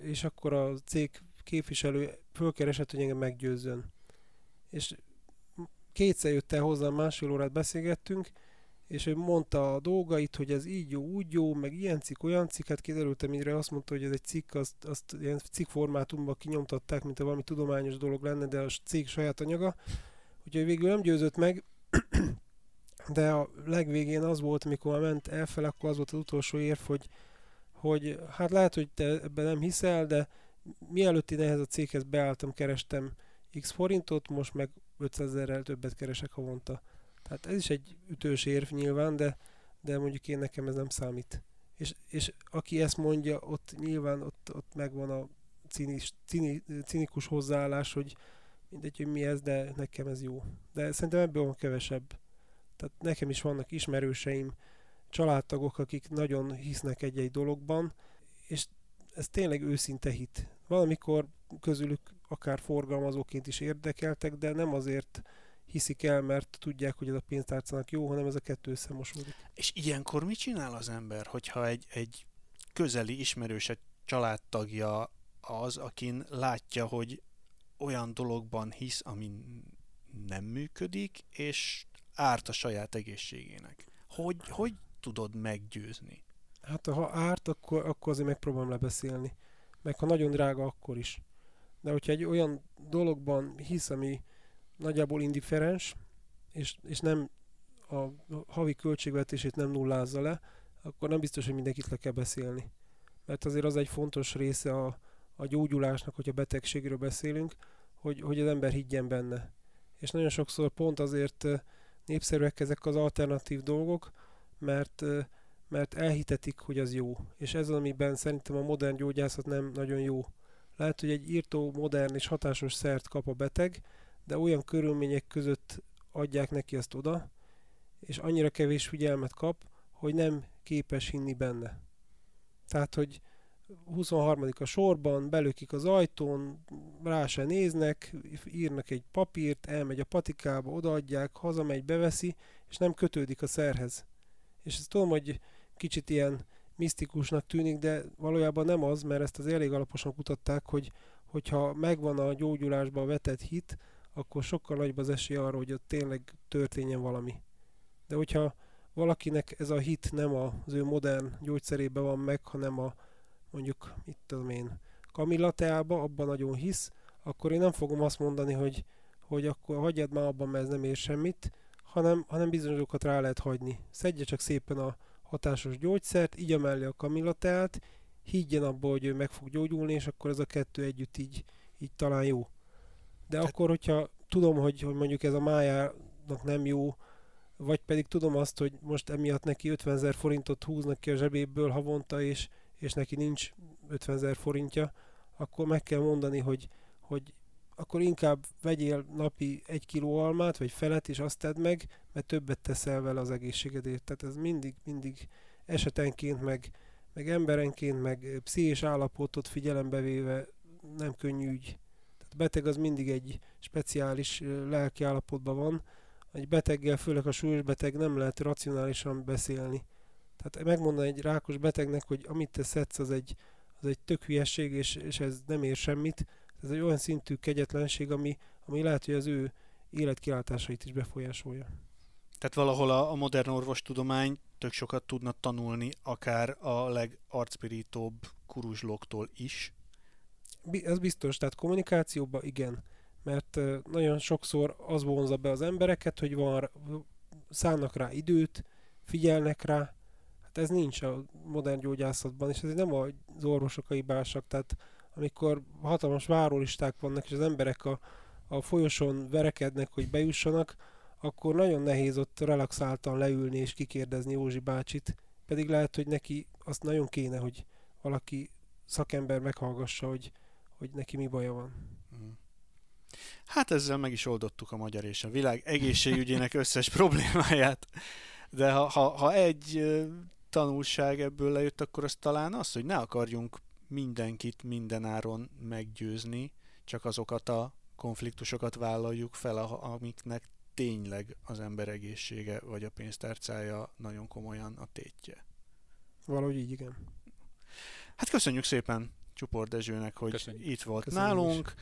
és akkor a cég képviselő fölkeresett, hogy engem meggyőzzön. És kétszer jött el hozzám, másfél órát beszélgettünk, és ő mondta a dolgait, hogy ez így jó, úgy jó, meg ilyen cikk, olyan cikk, hát kiderült, mire azt mondta, hogy ez egy cikk, azt, azt ilyen cikk formátumban kinyomtatták, mint a valami tudományos dolog lenne, de a cikk saját anyaga. Úgyhogy végül nem győzött meg, de a legvégén az volt, amikor ment elfele, akkor az volt az utolsó érv, hogy, hogy hát lehet, hogy te ebben nem hiszel, de mielőtt én ehhez a céghez beálltam, kerestem x forintot, most meg 500 ezerrel többet keresek havonta. Tehát ez is egy ütős érv nyilván, de, de mondjuk én nekem ez nem számít. És, és aki ezt mondja, ott nyilván ott, ott megvan a cinis, cini, cinikus hozzáállás, hogy mindegy, hogy mi ez, de nekem ez jó. De szerintem ebből van kevesebb. Tehát nekem is vannak ismerőseim, családtagok, akik nagyon hisznek egy-egy dologban, és ez tényleg őszinte hit. Valamikor közülük akár forgalmazóként is érdekeltek, de nem azért hiszik el, mert tudják, hogy ez a pénztárcának jó, hanem ez a kettő összemosódik. És ilyenkor mit csinál az ember, hogyha egy, egy közeli ismerőse családtagja az, akin látja, hogy olyan dologban hisz, ami nem működik, és árt a saját egészségének. Hogy, hogy tudod meggyőzni? Hát ha árt, akkor, akkor azért megpróbálom lebeszélni. Meg ha nagyon drága, akkor is. De hogyha egy olyan dologban hisz, ami nagyjából indiferens, és, és nem a havi költségvetését nem nullázza le, akkor nem biztos, hogy mindenkit le kell beszélni. Mert azért az egy fontos része a, a gyógyulásnak, hogyha betegségről beszélünk, hogy, hogy az ember higgyen benne. És nagyon sokszor pont azért népszerűek ezek az alternatív dolgok, mert, mert elhitetik, hogy az jó. És ez az, amiben szerintem a modern gyógyászat nem nagyon jó. Lehet, hogy egy írtó, modern és hatásos szert kap a beteg, de olyan körülmények között adják neki azt oda, és annyira kevés figyelmet kap, hogy nem képes hinni benne. Tehát, hogy 23. a sorban, belökik az ajtón, rá se néznek, írnak egy papírt, elmegy a patikába, odaadják, hazamegy, beveszi, és nem kötődik a szerhez. És ezt tudom, hogy kicsit ilyen misztikusnak tűnik, de valójában nem az, mert ezt az elég alaposan kutatták, hogy hogyha megvan a gyógyulásba vetett hit, akkor sokkal nagyobb az esély arra, hogy ott tényleg történjen valami. De hogyha valakinek ez a hit nem az ő modern gyógyszerében van meg, hanem a mondjuk, mit tudom én, Kamilla teába, abban nagyon hisz, akkor én nem fogom azt mondani, hogy, hogy akkor hagyjad már abban, mert ez nem ér semmit, hanem, hanem bizonyos dolgokat rá lehet hagyni. Szedje csak szépen a hatásos gyógyszert, így mellé a Kamilla teát, higgyen abba, hogy ő meg fog gyógyulni, és akkor ez a kettő együtt így, így talán jó. De Tehát... akkor, hogyha tudom, hogy, hogy mondjuk ez a májának nem jó, vagy pedig tudom azt, hogy most emiatt neki 50 ezer forintot húznak ki a zsebéből havonta, és, és neki nincs 50 ezer forintja, akkor meg kell mondani, hogy, hogy akkor inkább vegyél napi egy kiló almát, vagy felet, és azt tedd meg, mert többet teszel vele az egészségedért. Tehát ez mindig, mindig esetenként, meg, meg emberenként, meg pszichés állapotot figyelembe véve nem könnyű ügy. Beteg az mindig egy speciális lelki állapotban van. Egy beteggel, főleg a súlyos beteg nem lehet racionálisan beszélni tehát megmondani egy rákos betegnek, hogy amit te szedsz, az egy, az egy tök hülyesség, és, és ez nem ér semmit, ez egy olyan szintű kegyetlenség, ami, ami lehet, hogy az ő életkilátásait is befolyásolja. Tehát valahol a, a modern orvostudomány tök sokat tudna tanulni, akár a legarcpirítóbb kuruzslóktól is. Ez biztos, tehát kommunikációban igen, mert nagyon sokszor az vonza be az embereket, hogy van, szánnak rá időt, figyelnek rá, ez nincs a modern gyógyászatban, és ez nem az orvosok a hibásak, tehát amikor hatalmas várólisták vannak, és az emberek a, a folyosón verekednek, hogy bejussanak, akkor nagyon nehéz ott relaxáltan leülni és kikérdezni Józsi bácsit, pedig lehet, hogy neki azt nagyon kéne, hogy valaki szakember meghallgassa, hogy, hogy neki mi baja van. Mhm. Hát ezzel meg is oldottuk a magyar és a világ egészségügyének összes problémáját. De ha, ha, ha egy tanulság ebből lejött, akkor az talán az, hogy ne akarjunk mindenkit mindenáron meggyőzni, csak azokat a konfliktusokat vállaljuk fel, amiknek tényleg az ember egészsége vagy a pénztárcája nagyon komolyan a tétje. Valahogy így, igen. Hát köszönjük szépen Csupor Dezsőnek, hogy köszönjük. itt volt köszönjük nálunk.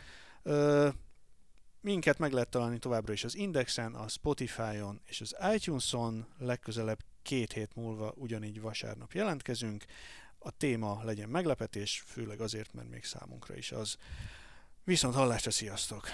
Minket meg lehet találni továbbra is az Indexen, a Spotify-on és az iTunes-on. Legközelebb két hét múlva ugyanígy vasárnap jelentkezünk. A téma legyen meglepetés, főleg azért, mert még számunkra is az. Viszont hallásra, sziasztok!